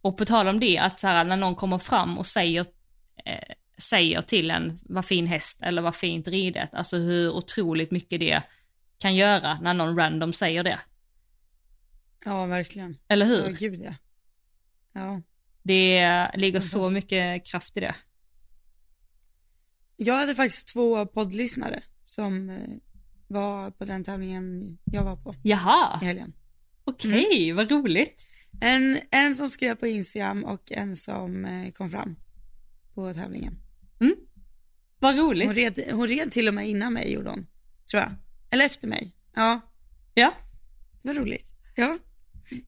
S1: Och på tal om det, att så här, när någon kommer fram och säger, eh, säger till en vad fin häst eller vad fint ridet, alltså hur otroligt mycket det kan göra när någon random säger det.
S2: Ja, verkligen.
S1: Eller
S2: Ja,
S1: hur?
S2: gud ja. Ja.
S1: Det ligger så mycket kraft i det.
S2: Jag hade faktiskt två poddlyssnare som eh, var på den tävlingen jag var på
S1: Jaha,
S2: i helgen.
S1: okej, vad roligt.
S2: En, en som skrev på Instagram och en som eh, kom fram på tävlingen.
S1: Vad
S2: Hon
S1: roligt.
S2: red, hon red till och med innan mig gjorde hon, tror jag. Eller efter mig. Ja,
S1: Ja.
S2: var roligt. Ja.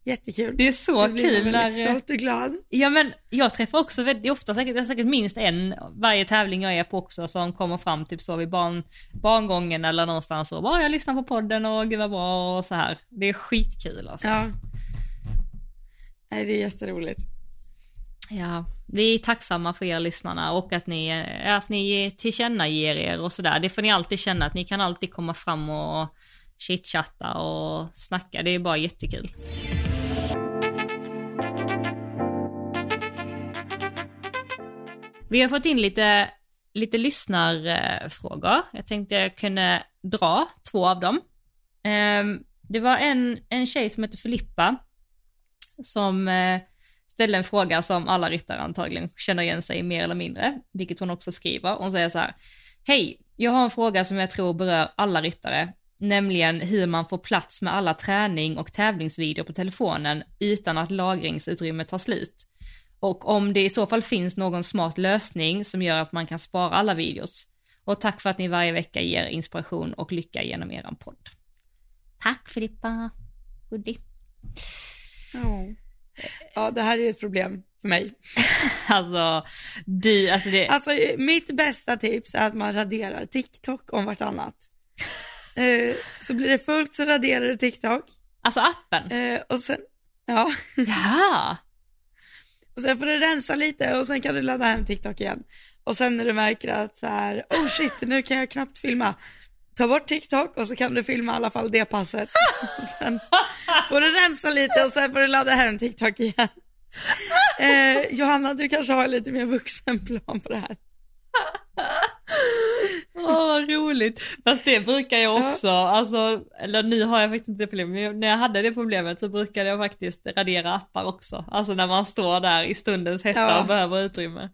S2: Jättekul.
S1: Det är så
S2: Jag
S1: kul
S2: väldigt
S1: när...
S2: stolt och glad.
S1: Ja men jag träffar också väldigt ofta, säkert, är säkert minst en varje tävling jag är på också som kommer fram typ så vid barn, barngången eller någonstans och bara jag lyssnar på podden och gud vad bra och så här. Det är skitkul alltså.
S2: Ja. Nej, det är jätteroligt.
S1: Ja, vi är tacksamma för er lyssnarna och att ni, att ni tillkännager er och sådär. Det får ni alltid känna att ni kan alltid komma fram och chitchatta och snacka. Det är bara jättekul. Vi har fått in lite, lite lyssnarfrågor. Jag tänkte jag kunde dra två av dem. Ehm, det var en, en tjej som heter Filippa som eh, ställde en fråga som alla ryttare antagligen känner igen sig mer eller mindre, vilket hon också skriver. Hon säger så här, Hej, jag har en fråga som jag tror berör alla ryttare, nämligen hur man får plats med alla träning och tävlingsvideor på telefonen utan att lagringsutrymmet tar slut. Och om det i så fall finns någon smart lösning som gör att man kan spara alla videos. Och tack för att ni varje vecka ger inspiration och lycka genom eran podd. Tack Filippa. Goodie.
S2: Ja. Ja, det här är ett problem för mig.
S1: Alltså, du, alltså det,
S2: Alltså mitt bästa tips är att man raderar TikTok om vartannat. Eh, så blir det fullt så raderar du TikTok.
S1: alltså appen.
S2: Eh, och sen, ja,
S1: Ja.
S2: och sen får du rensa lite och sen kan du ladda hem TikTok igen. Och sen när du märker att så här, oh shit, nu kan jag knappt filma. Ta bort TikTok och så kan du filma i alla fall det passet. Sen får du rensa lite och sen får du ladda hem TikTok igen. Eh, Johanna, du kanske har lite mer vuxen plan på det här.
S1: Åh vad roligt. Fast det brukar jag också, alltså, eller nu har jag faktiskt inte det problemet, men när jag hade det problemet så brukade jag faktiskt radera appar också. Alltså när man står där i stundens hetta
S2: Ja.
S1: och behöver utrymme.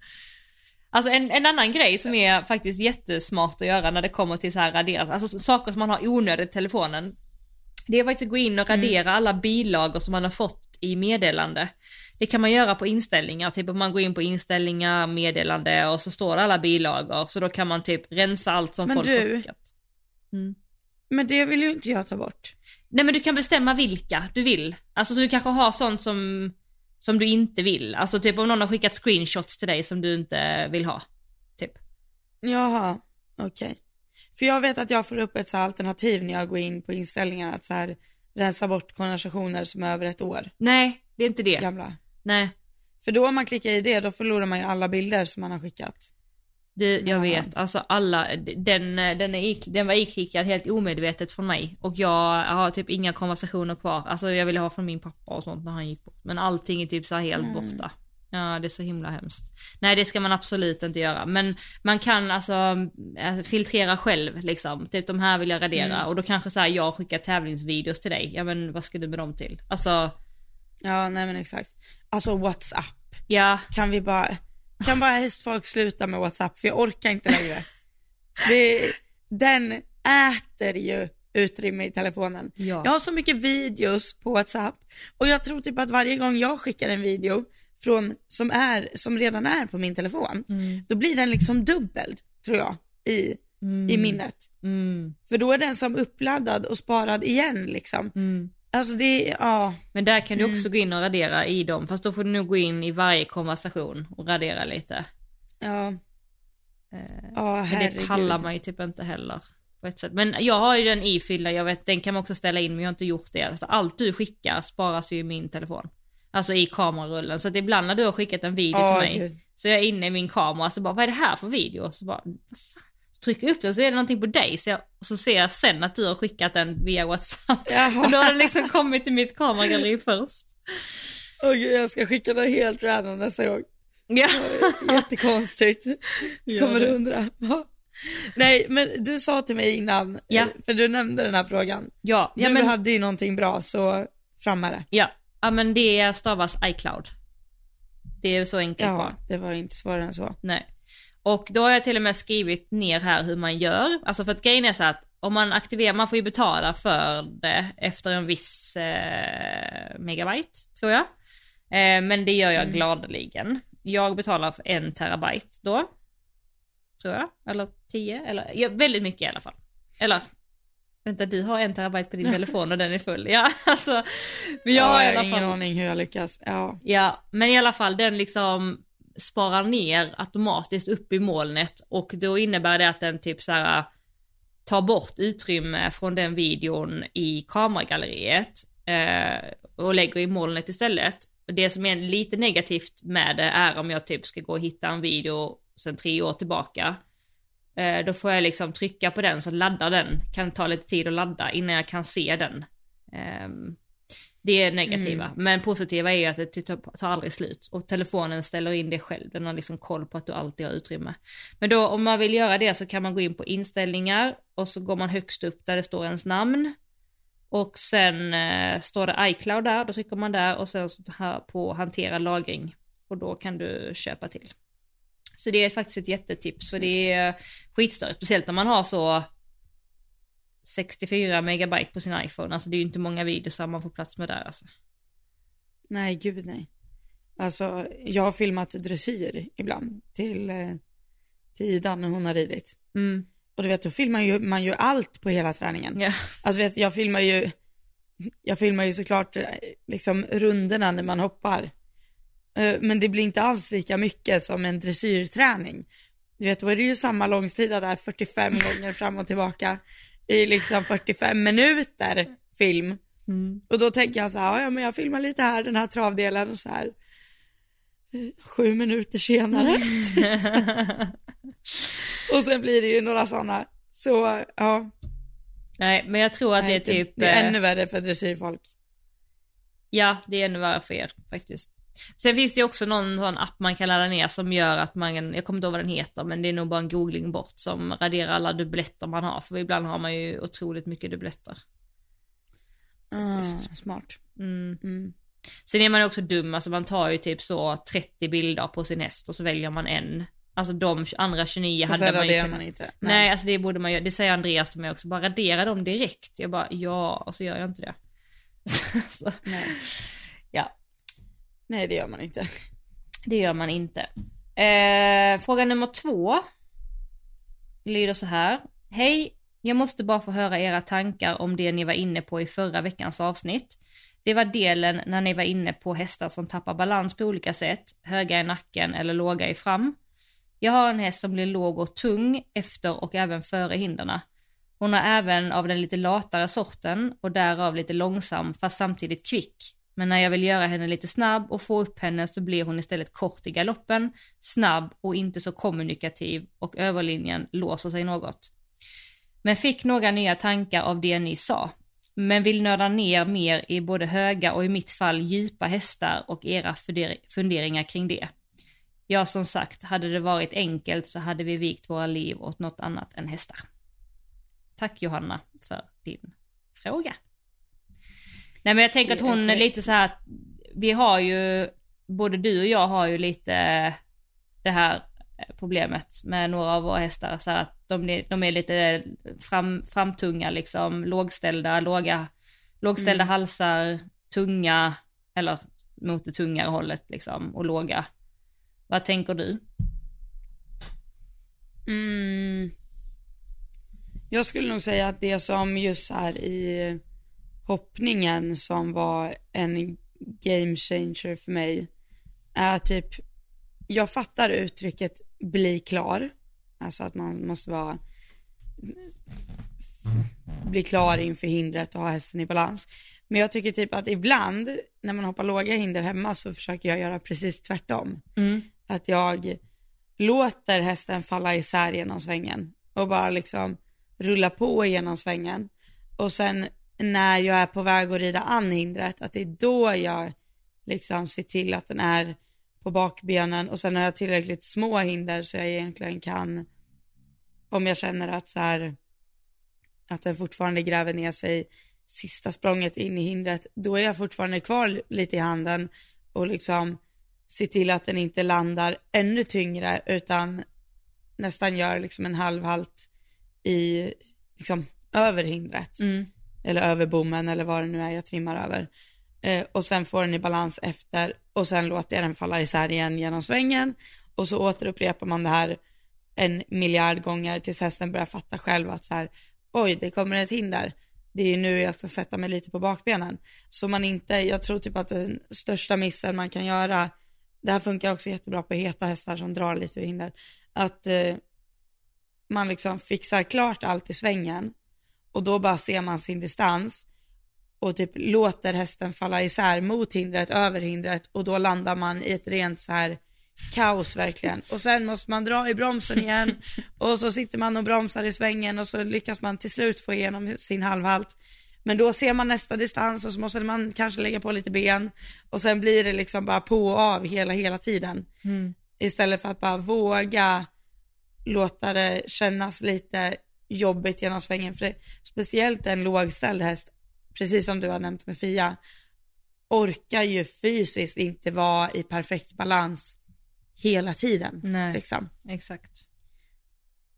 S1: Alltså en, en annan grej som är faktiskt jättesmart att göra när det kommer till så här raderat, alltså saker som man har onödigt i telefonen. Det är faktiskt att gå in och radera alla bilagor som man har fått i meddelande. Det kan man göra på inställningar, typ om man går in på inställningar, meddelande och så står det alla bilagor. Så då kan man typ rensa allt som
S2: Men
S1: folk
S2: du-
S1: har skickat.
S2: Men det vill ju inte jag ta bort.
S1: Nej men du kan bestämma vilka du vill. Alltså så du kanske har sånt som, som du inte vill. Alltså typ om någon har skickat screenshots till dig som du inte vill ha. Typ.
S2: Jaha, okej. För jag vet att jag får upp ett så alternativ när jag går in på inställningar att så här rensa bort konversationer som är över ett år
S1: Nej, det är inte det.
S2: gamla.
S1: Nej.
S2: För då om man klickar i det, då förlorar man ju alla bilder som man har skickat.
S1: Du, jag
S2: Ja.
S1: vet, alltså alla, den, den, är, den var iklickad helt omedvetet från mig och jag har typ inga konversationer kvar. Alltså jag ville ha från min pappa och sånt när han gick bort. Men allting är typ så helt
S2: Mm.
S1: borta. Ja, det är så himla hemskt. Nej, det ska man absolut inte göra. Men man kan alltså eh, filtrera själv liksom. Typ de här vill jag radera
S2: Mm.
S1: och då kanske så här jag skickar tävlingsvideos till dig. Ja men vad ska du med dem till? Alltså,
S2: Ja, nej men exakt. Alltså WhatsApp,
S1: ja,
S2: kan vi bara, kan bara hästfolk sluta med WhatsApp för jag orkar inte längre. Det, den äter ju utrymme i telefonen.
S1: Ja.
S2: Jag har så mycket videos på WhatsApp och jag tror typ att varje gång jag skickar en video från, som, är, som redan är på min telefon,
S1: Mm.
S2: då blir den liksom dubbel, tror jag, i, i minnet.
S1: Mm,
S2: För då är den som uppladdad och sparad igen liksom.
S1: Mm.
S2: Alltså det är, ja,
S1: Men där kan du
S2: Mm.
S1: också gå in och radera i dem, fast då får du nog gå in i varje konversation och radera lite.
S2: ja.
S1: Eh,
S2: Ja,
S1: Men
S2: herregud.
S1: det pallar man ju typ inte heller. På ett sätt. Men jag har ju den ifylld, jag vet, den kan man också ställa in men jag har inte gjort det. Alltså, allt du skickar sparas ju i min telefon. Alltså i kamerarullen. Så att ibland när du har skickat en video
S2: Ja,
S1: till mig,
S2: gud.
S1: så är jag inne i min kamera så bara, vad är det här för video? Så bara, vad fan? Så trycker jag upp den så är det någonting på dig. Så, jag, så ser jag sen att du har skickat den via WhatsApp.
S2: Jaha.
S1: Och då har den liksom kommit till mitt kameragalleri först.
S2: Åh gud, jag ska skicka det helt random nästa gång.
S1: Ja.
S2: Jättekonstigt. Kommer du undra. Nej, men du sa till mig innan,
S1: Ja.
S2: eh, för du nämnde den här frågan.
S1: Ja, ja
S2: du
S1: men
S2: hade ju någonting bra, så fram med det.
S1: Ja, ja men det stavas iCloud. Det är så enkelt
S2: Ja,
S1: bara.
S2: det var inte svårare än så.
S1: Nej. Och då har jag till och med skrivit ner här hur man gör. Alltså för att grejen är så att om man aktiverar, man får ju betala för det efter en viss eh, megabyte, tror jag. Eh, men det gör jag gladeligen. Jag betalar för en terabyte då. Tror jag. Eller tio, eller ja, väldigt mycket i alla fall. Eller Vänta, du har en terabyte på din telefon och den är full. Ja, alltså. Men jag
S2: Ja,
S1: har i alla
S2: ingen
S1: fall...
S2: aning hur jag lyckas. Ja.
S1: Ja, men i alla fall den liksom sparar ner automatiskt upp i molnet och då innebär det att den typ så här tar bort utrymme från den videon i kameragalleriet eh, och lägger i molnet istället. Och det som är lite negativt med det är om jag typ ska gå och hitta en video sedan tre år tillbaka. Eh, då får jag liksom trycka på den så laddar den, kan ta lite tid att ladda innan jag kan se den. Eh, det är negativa, men positiva är ju att det tar aldrig slut. Och telefonen ställer in det själv, den har liksom koll på att du alltid har utrymme. Men då om man vill göra det så kan man gå in på inställningar. Och så går man högst upp där det står ens namn. Och sen eh, står det iCloud där, då trycker man där. Och sen så här på hantera lagring. Och då kan du köpa till. Så det är faktiskt ett jättetips. För det är skitstörigt, speciellt när man har så 64 megabyte på sin iPhone, alltså det är ju inte många videos man får plats med där alltså.
S2: Nej, gud nej. Alltså, jag har filmat dressyr ibland till, eh, till Ida när hon har ridit.
S1: Mm.
S2: Och du vet, då filmar ju, man ju allt på hela träningen.
S1: Ja.
S2: Alltså vet, jag filmar ju, jag filmar ju såklart eh, liksom rundorna när man hoppar. Eh, Men det blir inte alls lika mycket som en dressyrträning. Du vet, då är det ju samma långsida där 45 gånger fram och tillbaka i liksom 45 minuter film.
S1: Mm.
S2: Och då tänker jag så här, ja men jag filmar lite här, den här travdelen och så här. Sju minuter senare. och sen blir det ju några sådana. Så ja,
S1: Nej, men jag tror att det är
S2: nej,
S1: typ...
S2: det är
S1: eh,
S2: ännu värre för dressyrfolk.
S1: Ja, det är ännu värre för er faktiskt. Sen finns det också någon sån app man kan ladda ner som gör att man, jag kommer inte ihåg vad den heter, men det är nog bara en googling bort som raderar alla dubbletter man har, för ibland har man ju otroligt mycket dubbletter.
S2: Ah, smart.
S1: Mm.
S2: Mm.
S1: Sen är man ju också dum, alltså man tar ju typ så 30 bilder på sin häst och så väljer man en. Alltså de andra 29
S2: Och
S1: hade man ju kunnat...
S2: man inte.
S1: Nej. alltså det borde man göra, det säger Andreas till mig också, bara radera dem direkt. Jag bara ja, och så gör jag inte det. så,
S2: Nej. Nej, det gör man inte.
S1: det gör man inte. Eh, fråga nummer två lyder så här. Hej, jag måste bara få höra era tankar om det ni var inne på i förra veckans avsnitt. Det var delen när ni var inne på hästar som tappar balans på olika sätt, höga i nacken eller låga i fram. Jag har en häst som blir låg och tung efter och även före hinderna. Hon är även av den lite latare sorten och därav lite långsam fast samtidigt kvick. Men när jag vill göra henne lite snabb och få upp henne så blir hon istället kort i galoppen, snabb och inte så kommunikativ och överlinjen låser sig något. Men fick några nya tankar av det ni sa. Men vill nörda ner mer i både höga och i mitt fall djupa hästar och era funderingar kring det. Ja, som sagt, hade det varit enkelt så hade vi vikt våra liv åt något annat än hästar. Tack Johanna för din fråga. Nej men jag tänker att hon är lite så här, vi har ju, både du och jag har ju lite det här problemet med några av våra hästar, så att de, är- de är lite fram, framtunga liksom, lågställda, låga, lågställda
S2: Mm.
S1: halsar, tunga, eller mot det tungare hållet liksom, och låga. Vad tänker du?
S2: Mm. Jag skulle nog säga att det som just här i hoppningen som var en game changer för mig är typ, jag fattar uttrycket bli klar, alltså att man måste vara bli klar inför hindret och ha hästen i balans. Men jag tycker typ att ibland när man hoppar låga hinder hemma så försöker jag göra precis tvärtom. Att jag låter hästen falla isär genom svängen och bara liksom rulla på genom svängen. Och sen när jag är på väg att rida an hindret, att det är då jag liksom ser till att den är på bakbenen och sen har jag tillräckligt små hinder så jag egentligen kan, om jag känner att så här, att den fortfarande gräver ner sig sista språnget in i hindret, då är jag fortfarande kvar lite i handen och liksom se till att den inte landar ännu tyngre utan nästan gör liksom en halvhalt i, liksom över hindret.
S1: Mm.
S2: Eller över bommen eller vad det nu är jag trimmar över. Eh, och sen får den i balans efter och sen låter jag den falla isär igen genom svängen. Och så återupprepar man det här en miljard gånger tills hästen börjar fatta själv att så här, oj det kommer ett hinder, det är nu jag ska sätta mig lite på bakbenen. Så man inte, jag tror typ att den största missen man kan göra, det här funkar också jättebra på heta hästar som drar lite hinder, att eh, man liksom fixar klart allt i svängen och då bara ser man sin distans och typ låter hästen falla isär mot hindret, över hindret och då landar man i ett rent så här kaos verkligen. Och sen måste man dra i bromsen igen och så sitter man och bromsar i svängen och så lyckas man till slut få igenom sin halvhalt. Men då ser man nästa distans och så måste man kanske lägga på lite ben och sen blir det liksom bara på och av hela, hela tiden.
S1: Mm.
S2: Istället för att bara våga låta det kännas lite jobbigt genom svängen. För det, speciellt en lågställd häst, precis som du har nämnt med Fia, orkar ju fysiskt inte vara i perfekt balans hela tiden.
S1: Nej.
S2: Liksom.
S1: Exakt.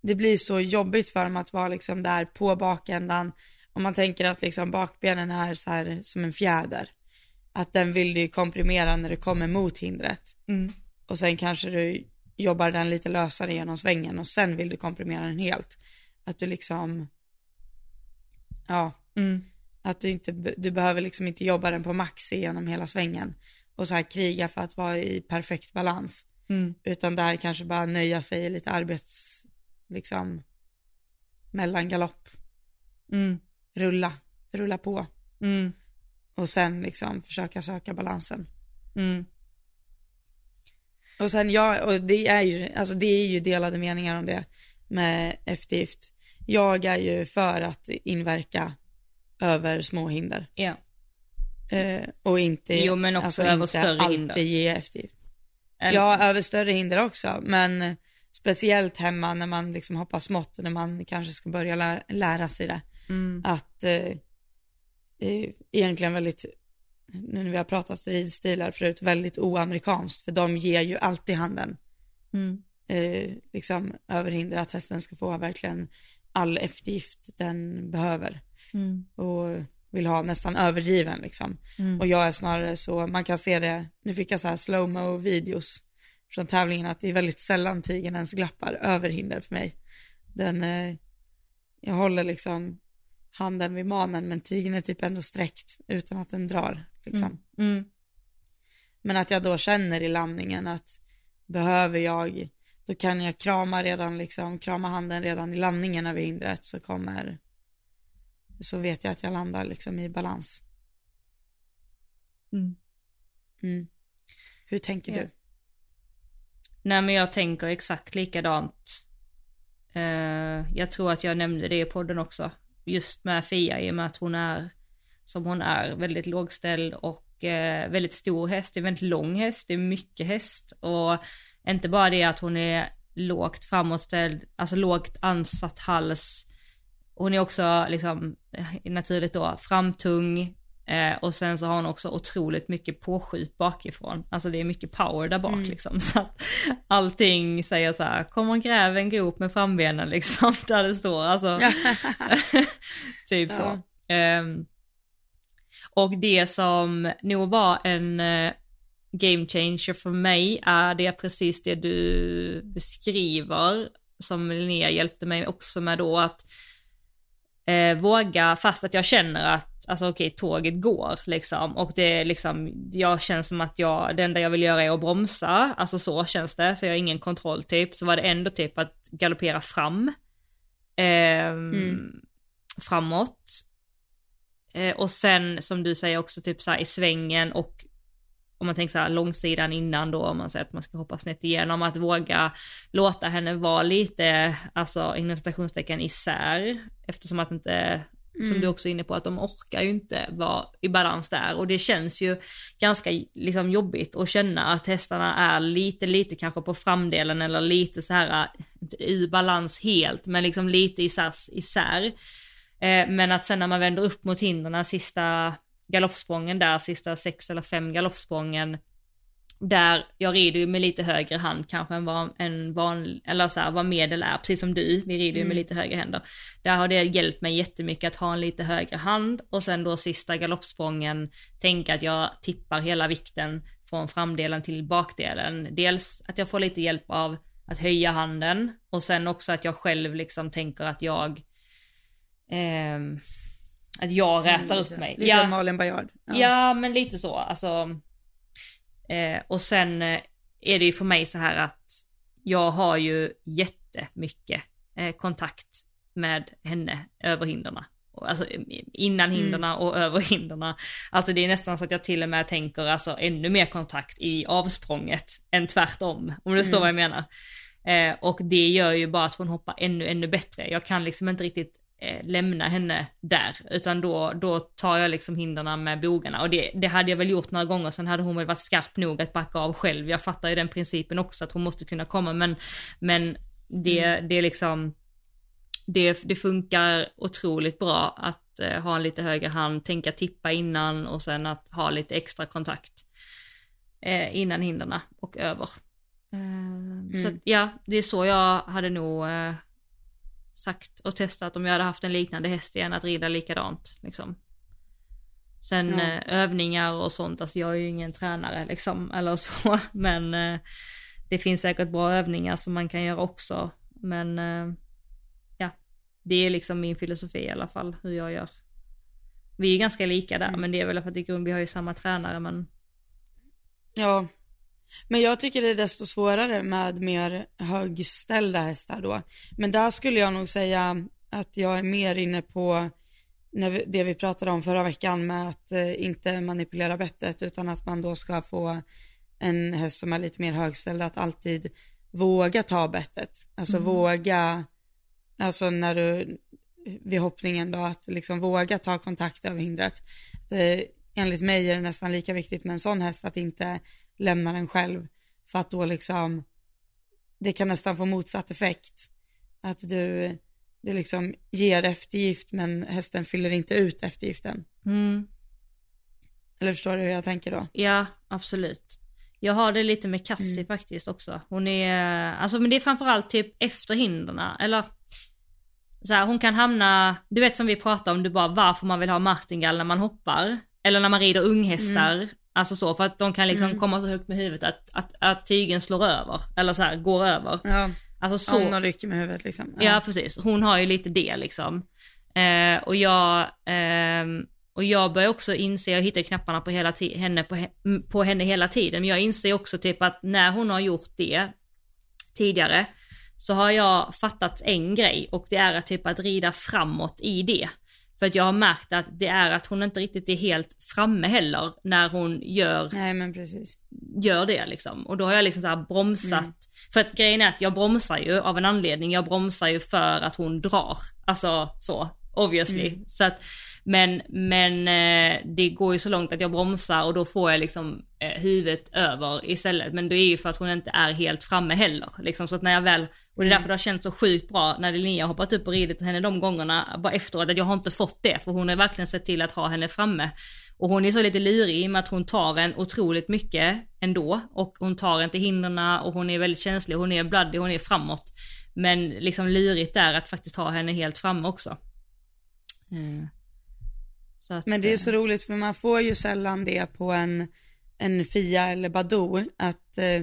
S2: Det blir så jobbigt för dem att vara liksom där på bakändan. Om man tänker att liksom bakbenen är så här som en fjäder. Att den vill du komprimera när du kommer mot hindret.
S1: Mm.
S2: Och sen kanske du jobbar den lite lösare genom svängen och sen vill du komprimera den helt. Att du liksom, ja,
S1: Mm.
S2: att du inte, du behöver liksom inte jobba den på max genom hela svängen och så här kriga för att vara i perfekt balans.
S1: Mm.
S2: Utan där kanske bara nöja sig i lite arbets, liksom, mellan galopp,
S1: Mm.
S2: rulla, rulla på
S1: Mm.
S2: och sen liksom försöka söka balansen.
S1: Mm.
S2: Och sen ja, och det är ju, alltså det är ju delade meningar om det med eftergift. Jag är ju för att inverka över små hinder.
S1: Ja.
S2: Eh, och inte,
S1: Jo, men också
S2: alltså
S1: över
S2: inte
S1: större
S2: alltid
S1: hinder.
S2: ge eftergift.
S1: Eller-
S2: Ja, över större hinder också, men speciellt hemma när man liksom hoppar smått, när man kanske ska börja lära, lära sig det.
S1: Mm.
S2: Att eh, är egentligen väldigt, nu när vi har pratat ridstilar förut, väldigt oamerikanskt, för de ger ju alltid handen
S1: Mm.
S2: Eh, liksom över hinder att hästen ska få verkligen all eftergift den behöver
S1: Mm.
S2: och vill ha nästan överdriven liksom.
S1: Mm.
S2: Och jag är snarare så, man kan se det, nu fick jag så här slowmo videos från tävlingen att det är väldigt sällan tygen ens glappar över hinder för mig. Den, eh, jag håller liksom handen vid manen men tygen är typ ändå sträckt utan att den drar liksom.
S1: Mm.
S2: Men att jag då känner i landningen att behöver jag, då kan jag krama redan liksom, krama handen redan i landningen över hindret så kommer, så vet jag att jag landar liksom i balans.
S1: Mm.
S2: Mm. Hur tänker
S1: Ja.
S2: du?
S1: Nej men jag tänker exakt likadant. Eh, jag tror att jag nämnde det i podden också. Just med Fia i och med att hon är som hon är, väldigt lågställd och eh, väldigt stor häst. Det är väldigt lång häst, det är mycket häst och inte bara det att hon är lågt framåtställd, alltså lågt ansatt hals. Hon är också liksom eh, naturligt då framtung, Eh, och sen så har hon också otroligt mycket påskjut bakifrån. Alltså det är mycket power där bak liksom. Så att allting säger så här, kom och gräv en grop med frambenen liksom. Där det står alltså. typ så. Ehm, och det som nog var en eh, game changer för mig är det precis det du beskriver. Som Linnea hjälpte mig också med då att eh, våga, fast att jag känner att alltså okej, tåget går liksom och det är liksom, jag känner som att jag, det enda jag vill göra är att bromsa, alltså så känns det, för jag har ingen kontroll typ, så var det ändå typ att galoppera fram, ehm, framåt. Eh, och sen som du säger också typ så här i svängen och om man tänker så här långsidan innan då, om man säger att man ska hoppa snett igenom, att våga låta henne vara lite, alltså inom citationstecken isär, eftersom att inte, som du också är inne på, att de orkar ju inte vara i balans där och det känns ju ganska liksom jobbigt att känna att hästarna är lite, lite kanske på framdelen eller lite så här, inte ur balans helt, men liksom lite isär, isär. Eh, men att sen när man vänder upp mot hindren sista galoppsprången där, sista sex eller fem galoppsprången, där jag rider ju med lite högre hand kanske än vad en vanlig, eller så här, vad medel är, precis som du, vi rider ju med lite högre händer. Där har det hjälpt mig jättemycket att ha en lite högre hand och sen då sista galoppsprången tänka att jag tippar hela vikten från framdelen till bakdelen. Dels att jag får lite hjälp av att höja handen och sen också att jag själv liksom tänker att jag ehm, att jag rätar upp
S2: lite,
S1: mig.
S2: Lite
S1: ja,
S2: Malin Baryard.
S1: ja. men lite så. Alltså, eh, och sen eh, är det ju för mig så här att jag har ju jättemycket eh, kontakt med henne över hindren. Alltså innan hindren och över hindren. Alltså det är nästan så att jag till och med tänker alltså ännu mer kontakt i avsprånget än tvärtom. Om du förstår vad jag menar. Eh, och det gör ju bara att hon hoppar ännu, ännu bättre. Jag kan liksom inte riktigt eh, lämna henne där, utan då, då tar jag liksom hindren med bogarna. Och det, det hade jag väl gjort några gånger, sen hade hon väl varit skarp nog att backa av själv. Jag fattar ju den principen också, att hon måste kunna komma, men, men det, det är liksom, det, det funkar otroligt bra att eh, ha en lite högre hand, tänka tippa innan och sen att ha lite extra kontakt eh, innan hindren och över. Eh, Så att, ja, det är så jag hade nog eh, sagt och testat om jag hade haft en liknande häst igen att rida likadant. Liksom. Sen
S2: Ja.
S1: eh, övningar och sånt, alltså jag är ju ingen tränare liksom eller så, men eh, det finns säkert bra övningar som man kan göra också. Men eh, ja, det är liksom min filosofi i alla fall, hur jag gör. Vi är ganska lika där, men det är väl för att i grund vi har ju samma tränare men
S2: Ja, men jag tycker det är desto svårare med mer högställda hästar då. Men där skulle jag nog säga att jag är mer inne på när vi, det vi pratade om förra veckan med att eh, inte manipulera bettet utan att man då ska få en häst som är lite mer högställd att alltid våga ta bettet. Alltså våga, alltså när du, vid hoppningen då, att liksom våga ta kontakt över hindret. Det, enligt mig är det nästan lika viktigt med en sån häst att inte lämna den själv. För att då liksom, det kan nästan få motsatt effekt. Att du, det liksom ger eftergift men hästen fyller inte ut eftergiften.
S1: mm.
S2: Eller förstår du hur jag tänker då?
S1: Ja, absolut. Jag har det lite med Cassie faktiskt också. Hon är, alltså men det är framförallt typ efter hindren eller så här, hon kan hamna, du vet som vi pratade om, du bara varför man vill ha martingall när man hoppar. Eller när man rider unghästar. Alltså så, för att de kan liksom komma så högt med huvudet att, att, att tygen slår över. Eller så här, går över.
S2: Ja,
S1: Alltså
S2: så. om de rycker med huvudet liksom.
S1: Ja, precis. Hon har ju lite det liksom. Eh, och jag, ehm, och jag börjar också inse, jag hittar knapparna på, hela henne, på, he- på henne hela tiden, men jag inser också typ att när hon har gjort det tidigare så har jag fattat en grej och det är att typ att rida framåt i det. För att jag har märkt att det är att hon inte riktigt är helt framme heller när hon gör
S2: Nej
S1: gör det liksom. Och då har jag liksom så bromsat. För att grejen är att jag bromsar ju av en anledning. Jag bromsar ju för att hon drar. Alltså så, obviously. Så att, men, men eh, det går ju så långt att jag bromsar och då får jag liksom eh, huvudet över istället. Men det är ju för att hon inte är helt framme heller. Liksom, så att när jag väl, och det är därför det har känts så sjukt bra när Linnea har hoppat upp och ridit henne de gångerna bara efteråt att jag har inte fått det. För hon har verkligen sett till att ha henne framme. Och hon är så lite lurig i och med att hon tar en otroligt mycket ändå. Och hon tar till hindren och hon är väldigt känslig, hon är bloody, hon är framåt. Men liksom lurigt är att faktiskt ha henne helt framme också. Så att,
S2: Men det är
S1: eh,
S2: så roligt för man får ju sällan det på en, en Fia eller Badoo att eh,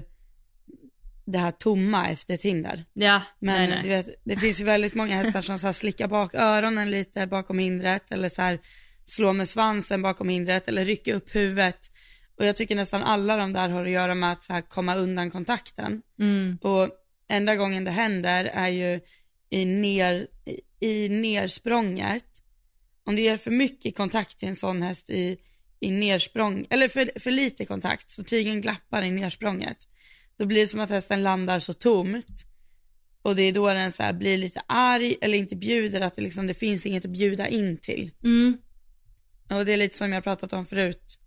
S2: det här tomma efter ett hinder.
S1: Ja,
S2: Men
S1: nej, nej.
S2: du vet, det finns ju väldigt många hästar som så här slickar bak öronen lite bakom hindret eller så här slår med svansen bakom hindret eller rycker upp huvudet. Och jag tycker nästan alla de där har att göra med att så här komma undan kontakten.
S1: Mm,
S2: Och enda gången det händer är ju i, ner, i, nersprånget. Om det ger för mycket kontakt till en sån häst i, i nersprång, eller för, för lite kontakt så tygen glappar i nersprånget. Då blir det som att hästen landar så tomt. Och det är då den så här blir lite arg eller inte bjuder att det, liksom, det finns inget att bjuda in till.
S1: mm,
S2: Och det är lite som jag pratat om förut.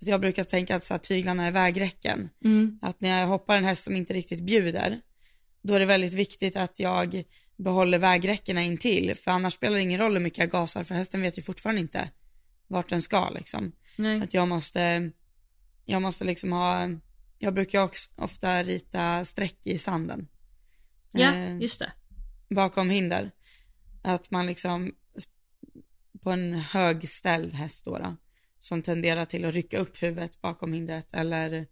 S2: Att jag brukar tänka att så här, tyglarna är vägräcken.
S1: mm,
S2: Att när jag hoppar en häst som inte riktigt bjuder, då är det väldigt viktigt att jag behåller vägräckena in till. För annars spelar det ingen roll hur mycket jag gasar, för hästen vet ju fortfarande inte vart den ska liksom.
S1: nej.
S2: Att jag måste, jag måste liksom ha, jag brukar också ofta rita streck i sanden.
S1: Ja,
S2: Eh,
S1: just det.
S2: bakom hinder. Att man liksom på en högställd häst då, då som tenderar till att rycka upp huvudet bakom hindret eller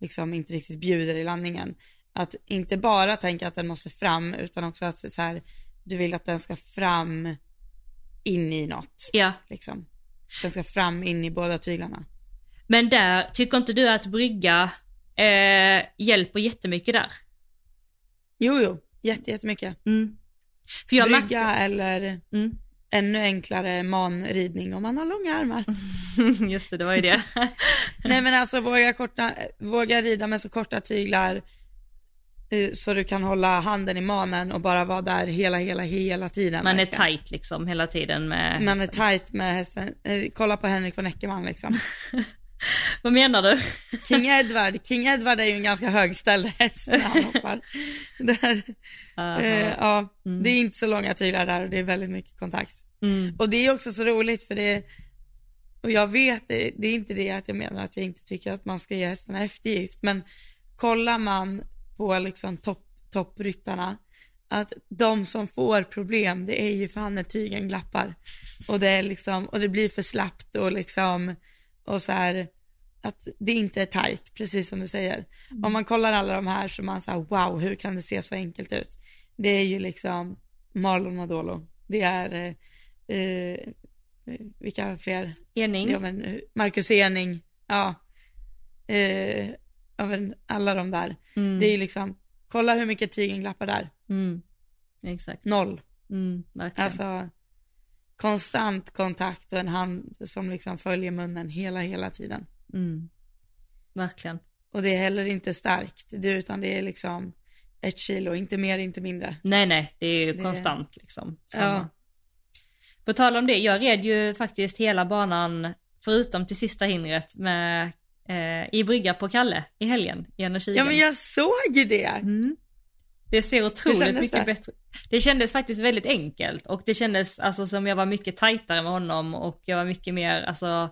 S2: liksom inte riktigt bjuder i landningen. Att inte bara tänka att den måste fram utan också att så här, du vill att den ska fram in i något.
S1: Ja.
S2: Liksom. Den ska fram in i båda tyglarna.
S1: Men där, tycker inte du att brygga eh, hjälper jättemycket där?
S2: Jo, jo, jätte, jättemycket.
S1: Mm. För jag
S2: Brygga
S1: märkte...
S2: eller
S1: Mm.
S2: ännu enklare manridning om man har långa armar.
S1: Just det, det var ju det.
S2: Nej men alltså våga, korta, våga rida med så korta tyglar eh, så du kan hålla handen i manen och bara vara där hela, hela, hela tiden.
S1: Man är
S2: verkligen.
S1: tight liksom hela tiden med
S2: Man är
S1: hästen.
S2: tight med hästen. Eh, kolla på Henrik von Eckermann liksom.
S1: Vad menar du?
S2: King Edward, King Edward är ju en ganska högställd häst när han hoppar. Där, eh, ja, det är inte så långa tyglar där och det är väldigt mycket kontakt.
S1: Mm.
S2: Och det är också så roligt för det, och jag vet, det, det är inte det att jag menar att jag inte tycker att man ska ge hästarna eftergift, men kollar man på liksom topp, toppryttarna, att de som får problem, det är ju fan när tygen glappar. Och det är liksom, och det blir för slappt och liksom, och så här, att det inte är tight, precis som du säger. Om man kollar alla de här så man säger wow, hur kan det se så enkelt ut? Det är ju liksom Marlon Modolo, det är, eh, eh, vilka fler?
S1: Ening?
S2: Ja men Marcus Ening, ja. Eh, ja men alla de där.
S1: Mm.
S2: Det är ju liksom, kolla hur mycket tygen glappar där.
S1: Mm. Exakt.
S2: Noll.
S1: Mm, verkligen.
S2: Alltså konstant kontakt och en hand som liksom följer munnen hela, hela tiden.
S1: Mm. Verkligen.
S2: Och det är heller inte starkt, det, utan det är liksom ett kilo, inte mer, inte mindre.
S1: Nej, nej, det är ju
S2: Det-
S1: konstant liksom. Samma.
S2: Ja.
S1: På tal om det, jag red ju faktiskt hela banan, förutom till sista hindret, med, eh, i brygga på Kalle i helgen, i energigen.
S2: Ja men jag såg ju det.
S1: Mm. Det ser otroligt mycket
S2: det?
S1: bättre. Det kändes faktiskt väldigt enkelt och det kändes alltså som jag var mycket tajtare med honom och jag var mycket mer, alltså,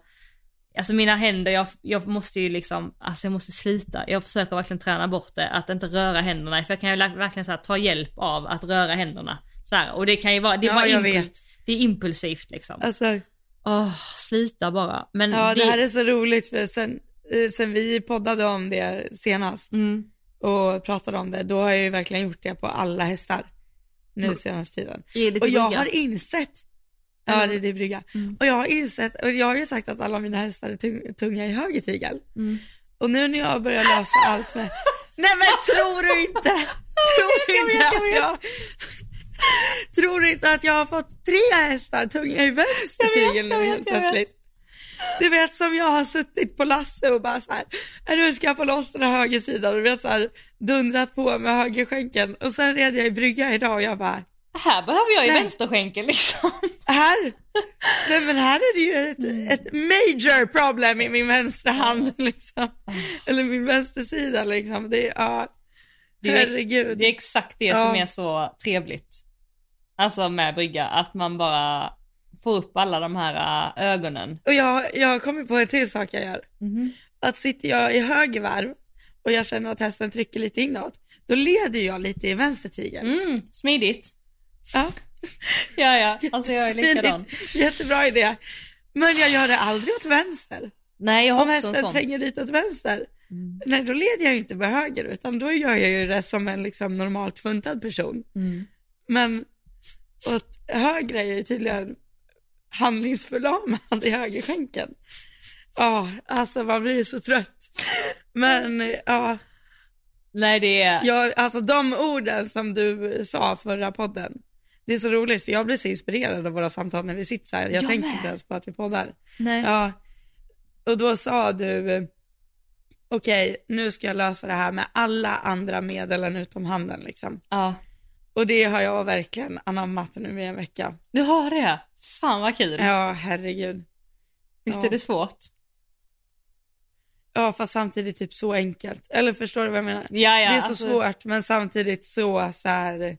S1: alltså mina händer, jag, jag måste ju liksom, alltså jag måste sluta. Jag försöker verkligen träna bort det, att inte röra händerna, för jag kan ju verkligen så här, ta hjälp av att röra händerna. Så här, och det kan ju vara, det,
S2: Ja,
S1: impuls-
S2: vet.
S1: det är impulsivt liksom.
S2: Alltså,
S1: Åh, sluta bara. Men
S2: ja det här är så roligt för sen, eh, sen vi poddade om det senast
S1: mm,
S2: och pratade om det, då har jag ju verkligen gjort det på alla hästar nu senaste tiden. Och jag har insett, ja det är det brygga,
S1: Mm.
S2: och jag har insett, och jag har ju sagt att alla mina hästar är tung, tunga i höger tygel.
S1: Mm.
S2: Och nu när jag börjar lösa allt med, nej men tror du inte, tror du inte att jag, tror du inte att jag har fått tre hästar tunga i vänster tygel nu helt plötsligt? Du vet som jag har suttit på Lasse och bara så här, "Äh, nu ska jag få loss den här högersidan och du vet så här dundrat på med högerskänken och sen red jag i brygga idag och jag bara,
S1: Här behöver jag ju
S2: Nej.
S1: vänsterskänkel liksom.
S2: här, nej men här är det ju ett, ett major problem i min vänstra hand liksom. Eller min vänstersida liksom. Det är, ja,
S1: Det är-
S2: herregud.
S1: Det är exakt det
S2: Ja.
S1: som är så trevligt. Alltså med brygga, att man bara får upp alla de här äh, ögonen.
S2: Och jag, jag har kommit på en till sak jag gör. Att sitter jag i höger varv och jag känner att hästen trycker lite inåt, då leder jag lite i vänstertygen.
S1: Mm, smidigt.
S2: Ja,
S1: Ja, ja, alltså jag är likadan.
S2: Jättebra idé. Men jag gör det aldrig åt vänster.
S1: Nej, jag har
S2: Om
S1: också en
S2: hästen
S1: sån.
S2: tränger lite åt vänster,
S1: Mm.
S2: nej då leder jag ju inte med höger utan då gör jag ju det som en liksom normalt funtad person.
S1: Mm.
S2: Men åt höger är jag tydligen handlingsförlamad i högerskänken. Ja, alltså man blir så trött. Men ja,
S1: Nej, det är...
S2: jag, alltså de orden som du sa förra podden, det är så roligt för jag blir så inspirerad av våra samtal när vi sitter så här. Jag,
S1: Jag
S2: tänker
S1: med.
S2: inte ens på att vi poddar.
S1: Nej.
S2: Ja, och då sa du, okej, nu ska jag lösa det här med alla andra medel än utom handen liksom.
S1: Ja.
S2: Och det har jag verkligen anammat nu i en vecka.
S1: Du har det? Fan vad kul.
S2: Ja, herregud.
S1: Visst
S2: ja.
S1: är det svårt?
S2: Ja, fast samtidigt typ så enkelt. Eller förstår du vad jag menar?
S1: Ja, ja.
S2: det är så
S1: alltså-
S2: svårt, men samtidigt så, så här,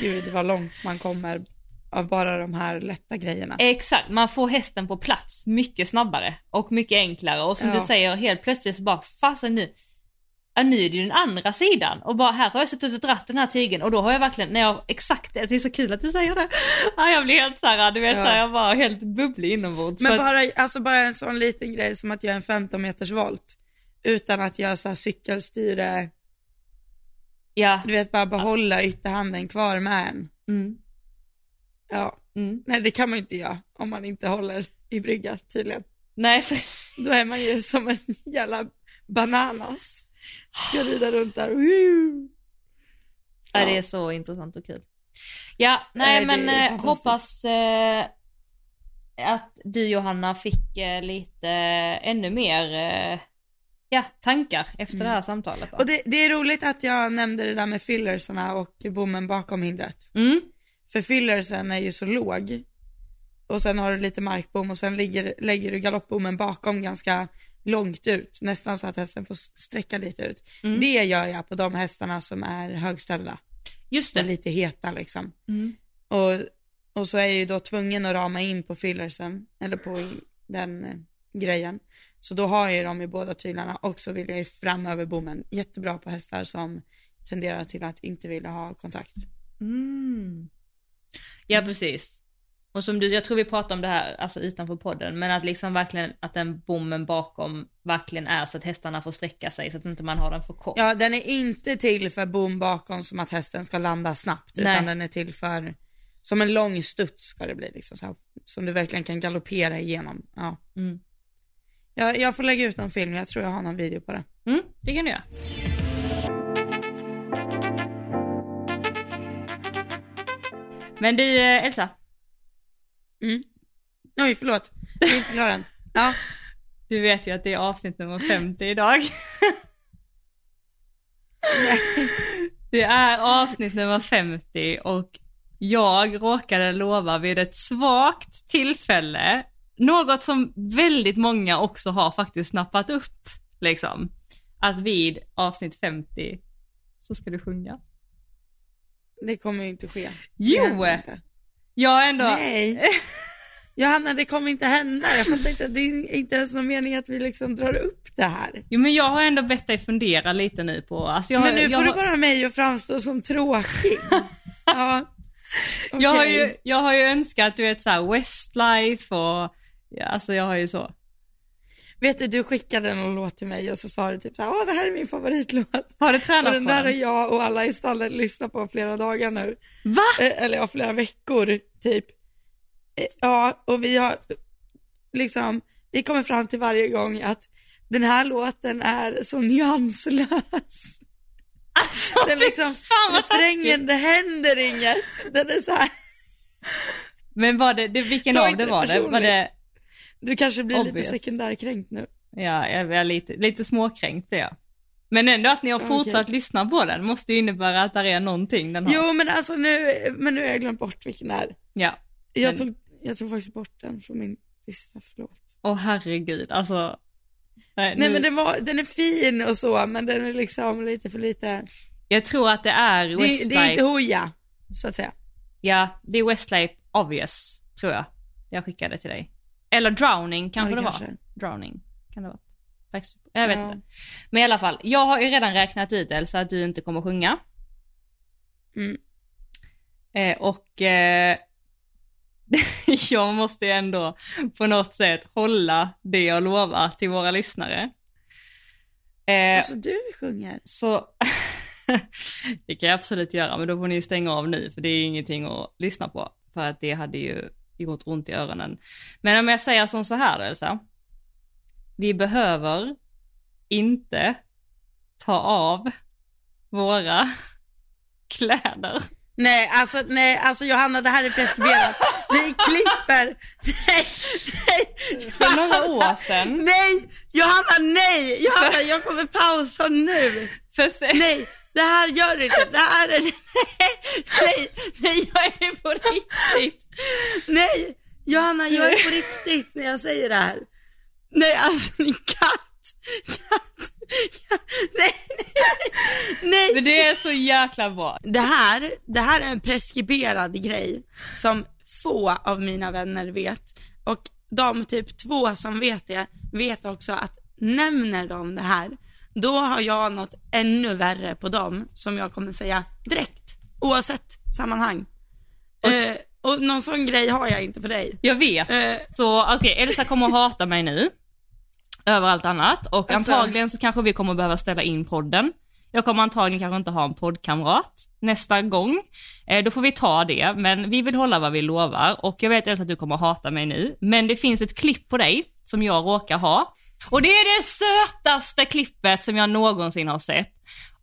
S2: gud vad långt man kommer av bara de här lätta grejerna.
S1: Exakt, man får hästen på plats mycket snabbare och mycket enklare och som
S2: Ja.
S1: du säger helt plötsligt så bara fasen nu, ja, nu är det ju den andra sidan och bara här har jag suttit och dratt den här tygen och då har jag verkligen, när jag exakt, det är så kul att du säger det, ja, jag blir helt såhär, du vet
S2: Ja.
S1: såhär, jag var helt bubblig inombords.
S2: Men
S1: att-
S2: bara, alltså bara en sån liten grej som att göra en 15 meters volt utan att göra så här cykelstyre,
S1: ja,
S2: du vet bara behålla ytterhanden kvar med en.
S1: mm.
S2: Ja,
S1: Mm.
S2: Nej det kan man inte göra om man inte håller i brygga tydligen.
S1: Nej.
S2: Då är man ju som en jävla bananas. Ska rida runt där. Woo!
S1: Ja.
S2: Ja.
S1: det är så intressant och kul. Ja, nej
S2: Nej,
S1: men eh, hoppas eh, att du Johanna fick eh, lite eh, ännu mer eh, ja, tankar efter det här samtalet. Då.
S2: Och det, det är roligt att jag nämnde det där med fillersarna och bommen bakom hindret.
S1: Mm,
S2: För fillersen är ju så låg. Och sen har du lite markbom och sen ligger, lägger du galoppbommen bakom ganska långt ut. Nästan så att hästen får sträcka lite ut.
S1: Mm.
S2: Det gör jag på de hästarna som är högställda.
S1: just
S2: Och
S1: det.
S2: lite heta liksom.
S1: Mm.
S2: Och, och så är jag ju då tvungen att rama in på fillersen, eller på den eh, grejen. Så då har jag ju dem i båda tyglarna och så vill jag ju fram över bommen. Jättebra på hästar som tenderar till att inte vilja ha kontakt.
S1: Mm. Ja precis. Och som du, jag tror vi pratade om det här alltså utanför podden, men att liksom verkligen att den bommen bakom verkligen är så att hästarna får sträcka sig så att inte man har den för kort.
S2: Ja, den är inte till för bom bakom som att hästen ska landa snabbt,
S1: Nej.
S2: utan den är till för, som en lång studs ska det bli liksom, så här, som du verkligen kan galoppera igenom. Ja.
S1: Mm.
S2: Jag, jag får lägga ut någon film, jag tror jag har någon video på det.
S1: Mm, det kan du göra. Men du eh, Elsa,
S2: Mm. Oj, förlåt. Jag är inte klar än. Ja.
S1: du vet ju att det är avsnitt nummer 50 idag. Det är avsnitt nummer 50 och jag råkade lova vid ett svagt tillfälle, något som väldigt många också har faktiskt snappat upp, liksom, att vid avsnitt 50 så ska du sjunga.
S2: Det kommer ju inte ske.
S1: Jo! Jag ändå...
S2: Nej. Johanna, det kommer inte hända. Jag fattar inte, det är inte ens någon mening att vi liksom drar upp det här.
S1: Jo men jag har ändå bett dig fundera lite nu på, alltså jag,
S2: Men nu
S1: jag,
S2: får du
S1: har-
S2: bara mig att framstå som tråkig. ja.
S1: jag, har ju, jag har ju önskat, du vet såhär Westlife och, ja, alltså jag har ju så.
S2: Vet du, du skickade någon låt till mig och så sa du typ såhär, åh det här är min favoritlåt.
S1: Har du tränat
S2: den
S1: på
S2: där har
S1: den?
S2: jag och alla i stallet lyssnat på flera dagar nu.
S1: Va?
S2: Eh, Eller ja, flera veckor typ. Ja, och vi har liksom, vi kommer fram till varje gång att den här låten är så nyanslös. Den liksom,
S1: fan
S2: refrängen, det händer inget. Den är så här,
S1: Men var det, det vilken av det var det? Var det,
S2: du kanske blir
S1: Obvious.
S2: lite sekundärkränkt nu.
S1: ja jag är lite, lite småkränkt blir jag. Men ändå att ni har fortsatt lyssna på den måste ju innebära att det är någonting den har.
S2: Jo men alltså nu, men nu har jag glömt bort vilken det är.
S1: Ja.
S2: Jag,
S1: Men-
S2: tog, jag tog faktiskt bort den från min lista, förlåt.
S1: Åh herregud, alltså. Nej,
S2: Nej
S1: nu,
S2: men den, var, den är fin och så, men den är liksom lite för lite,
S1: Jag tror att det är
S2: det,
S1: Westlife.
S2: det är inte hoja, så att säga.
S1: Ja, det är Westlife Obvious, tror jag. Jag skickade till dig. Eller Drowning kanske
S2: Ja,
S1: det,
S2: det
S1: var.
S2: kanske.
S1: Drowning, kan det vara. Jag vet
S2: Ja.
S1: inte. Men i alla fall, jag har ju redan räknat ut Elsa att du inte kommer sjunga.
S2: Mm.
S1: Eh, och eh, jag måste ju ändå på något sätt hålla det jag lovar till våra lyssnare. Eh,
S2: Alltså du sjunger.
S1: så det kan jag absolut göra, men då får ni stänga av nu för det är ingenting att lyssna på. För att det hade ju gjort ont i öronen. Men om jag säger som så här då Elsa. Vi behöver inte ta av våra kläder.
S2: Nej, alltså, nej, alltså Johanna det här är preskriberat. Vi klipper. Nej, nej.
S1: För några år sedan.
S2: Nej, Johanna nej. Johanna jag kommer pausa nu. Nej, det här gör du inte. Det här är, nej, nej, nej, jag är på riktigt. Nej, Johanna jag är på riktigt när jag säger det här. Nej, alltså din katt. Katt. katt. Nej, nej, nej.
S1: Men det är så jäkla bra.
S2: Det här, det här är en preskriberad grej som få av mina vänner vet. Och de typ två som vet det, vet också att nämner de det här, då har jag något ännu värre på dem som jag kommer säga direkt, oavsett sammanhang. Eh, och någon sån grej har jag inte på dig.
S1: Jag vet.
S2: Eh,
S1: Så okej, Elsa kommer att hata mig nu. Över allt annat och
S2: Alltså-
S1: antagligen så kanske vi kommer behöva ställa in podden. Jag kommer antagligen kanske inte ha en poddkamrat nästa gång. Eh, då får vi ta det, men vi vill hålla vad vi lovar och jag vet Elsa att du kommer hata mig nu, men det finns ett klipp på dig som jag råkar ha och det är det sötaste klippet som jag någonsin har sett.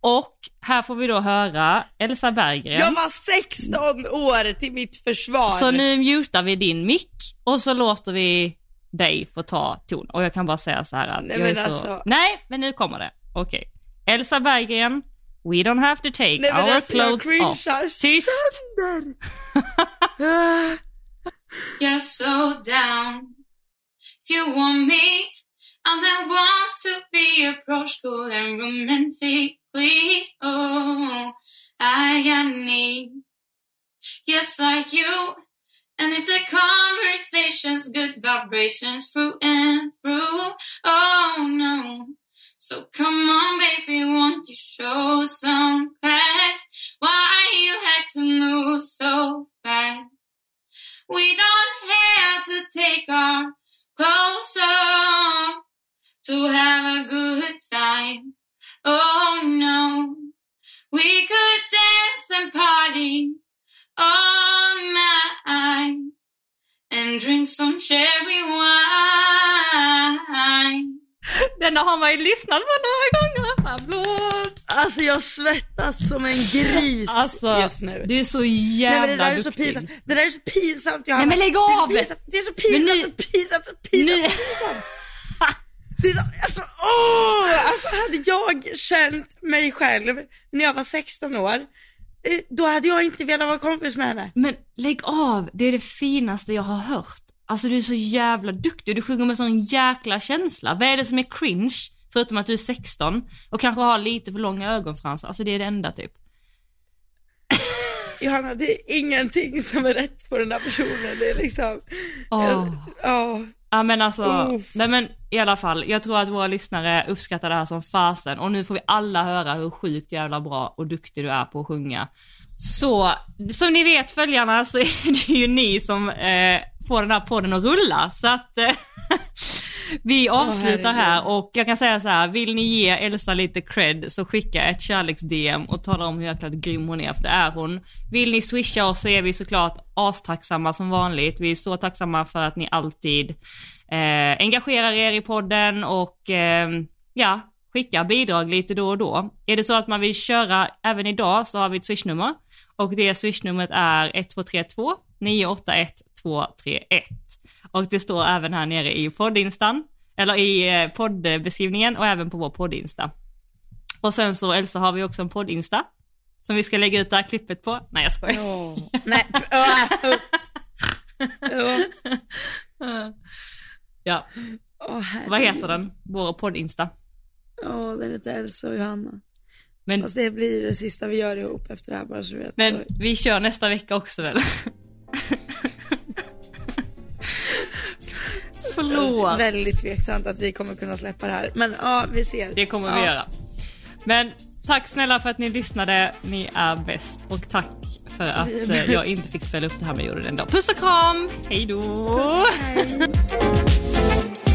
S1: Och här får vi då höra Elsa Berggren.
S2: Jag var 16 år till mitt försvar.
S1: Så nu mutar vi din mick och så låter vi dig få ta ton. Och jag kan bara säga så här att
S2: Nej,
S1: jag är
S2: men
S1: så...
S2: alltså-
S1: Nej, men nu kommer det. Okej. Elsa Berggren, we don't have to take
S2: Nej,
S1: our clothes off.
S2: cringear
S1: Tyst!
S3: You're so down. If you want me, I'm the one to be approachable and romantically. Oh, I got needs, just like you. And if the conversation's good vibrations through and through, oh no. So come on, baby, won't you show some class? Why you had to move so fast? We don't have to take our clothes off to have a good time. Oh no, we could dance and party all night and drink some cherry wine.
S1: Denna har man ju lyssnat på några gånger. Applåd!
S2: Alltså jag svettas som en gris
S1: Alltså,
S2: just nu.
S1: du är så
S2: Nej
S1: jävla
S2: men det där är så
S1: duktig.
S2: pinsamt. Det där är så pinsamt Johanna.
S1: Nej, men lägg
S2: Det är så
S1: av!
S2: pinsamt, Det är så pinsamt,
S1: nu-
S2: så pinsamt, så pinsamt,
S1: Nu-
S2: så pinsamt. Det är så, alltså, åh! Alltså hade jag känt mig själv när jag var 16 år, eh, då hade jag inte velat vara kompis med henne.
S1: Men lägg av, det är det finaste jag har hört. Alltså du är så jävla duktig, du sjunger med sån jäkla känsla. Vad är det som är cringe? Förutom att du är 16 och kanske har lite för långa ögonfransar. Alltså det är det enda typ.
S2: Johanna, det är ingenting som är rätt på den där personen. Det är liksom,
S1: Åh.
S2: ja.
S1: Ja men alltså,
S2: Uff.
S1: nej men i alla fall, jag tror att våra lyssnare uppskattar det här som fasen och nu får vi alla höra hur sjukt jävla bra och duktig du är på att sjunga. Så, som ni vet följarna så är det ju ni som eh, får den här podden att rulla så att eh, vi avslutar här
S2: herregud.
S1: och jag kan säga så här, vill ni ge Elsa lite cred så skicka ett kärleks-DM och tala om hur jäkla grym hon är, för det är hon. Vill ni swisha oss så är vi såklart astacksamma som vanligt. Vi är så tacksamma för att ni alltid eh, engagerar er i podden och eh, ja, skickar bidrag lite då och då. Är det så att man vill köra även idag så har vi ett swishnummer och det swishnumret är 1232 981 231. Och det står även här nere i poddinstan, eller i eh, poddbeskrivningen och även på vår poddinsta. Och sen så Elsa har vi också en poddinsta som vi ska lägga ut det här klippet på. Nej jag skojar.
S2: Ja. Nej. Ja. Herregud.
S1: vad heter den? Vår poddinsta.
S2: Ja, den heter Elsa och Johanna.
S1: Men,
S2: Fast det blir det sista vi gör ihop efter det här bara så du vet.
S1: men vi kör nästa vecka också väl? Förlåt.
S2: Väldigt tveksamt att vi kommer kunna släppa det här. Men ja, vi ser.
S1: Det kommer
S2: ja.
S1: vi göra. Men tack snälla för att ni lyssnade. Ni är bäst. Och tack för att eh, jag inte fick spela upp det här jag gjorde det ändå. Puss och kram! Hej då!
S2: Hej.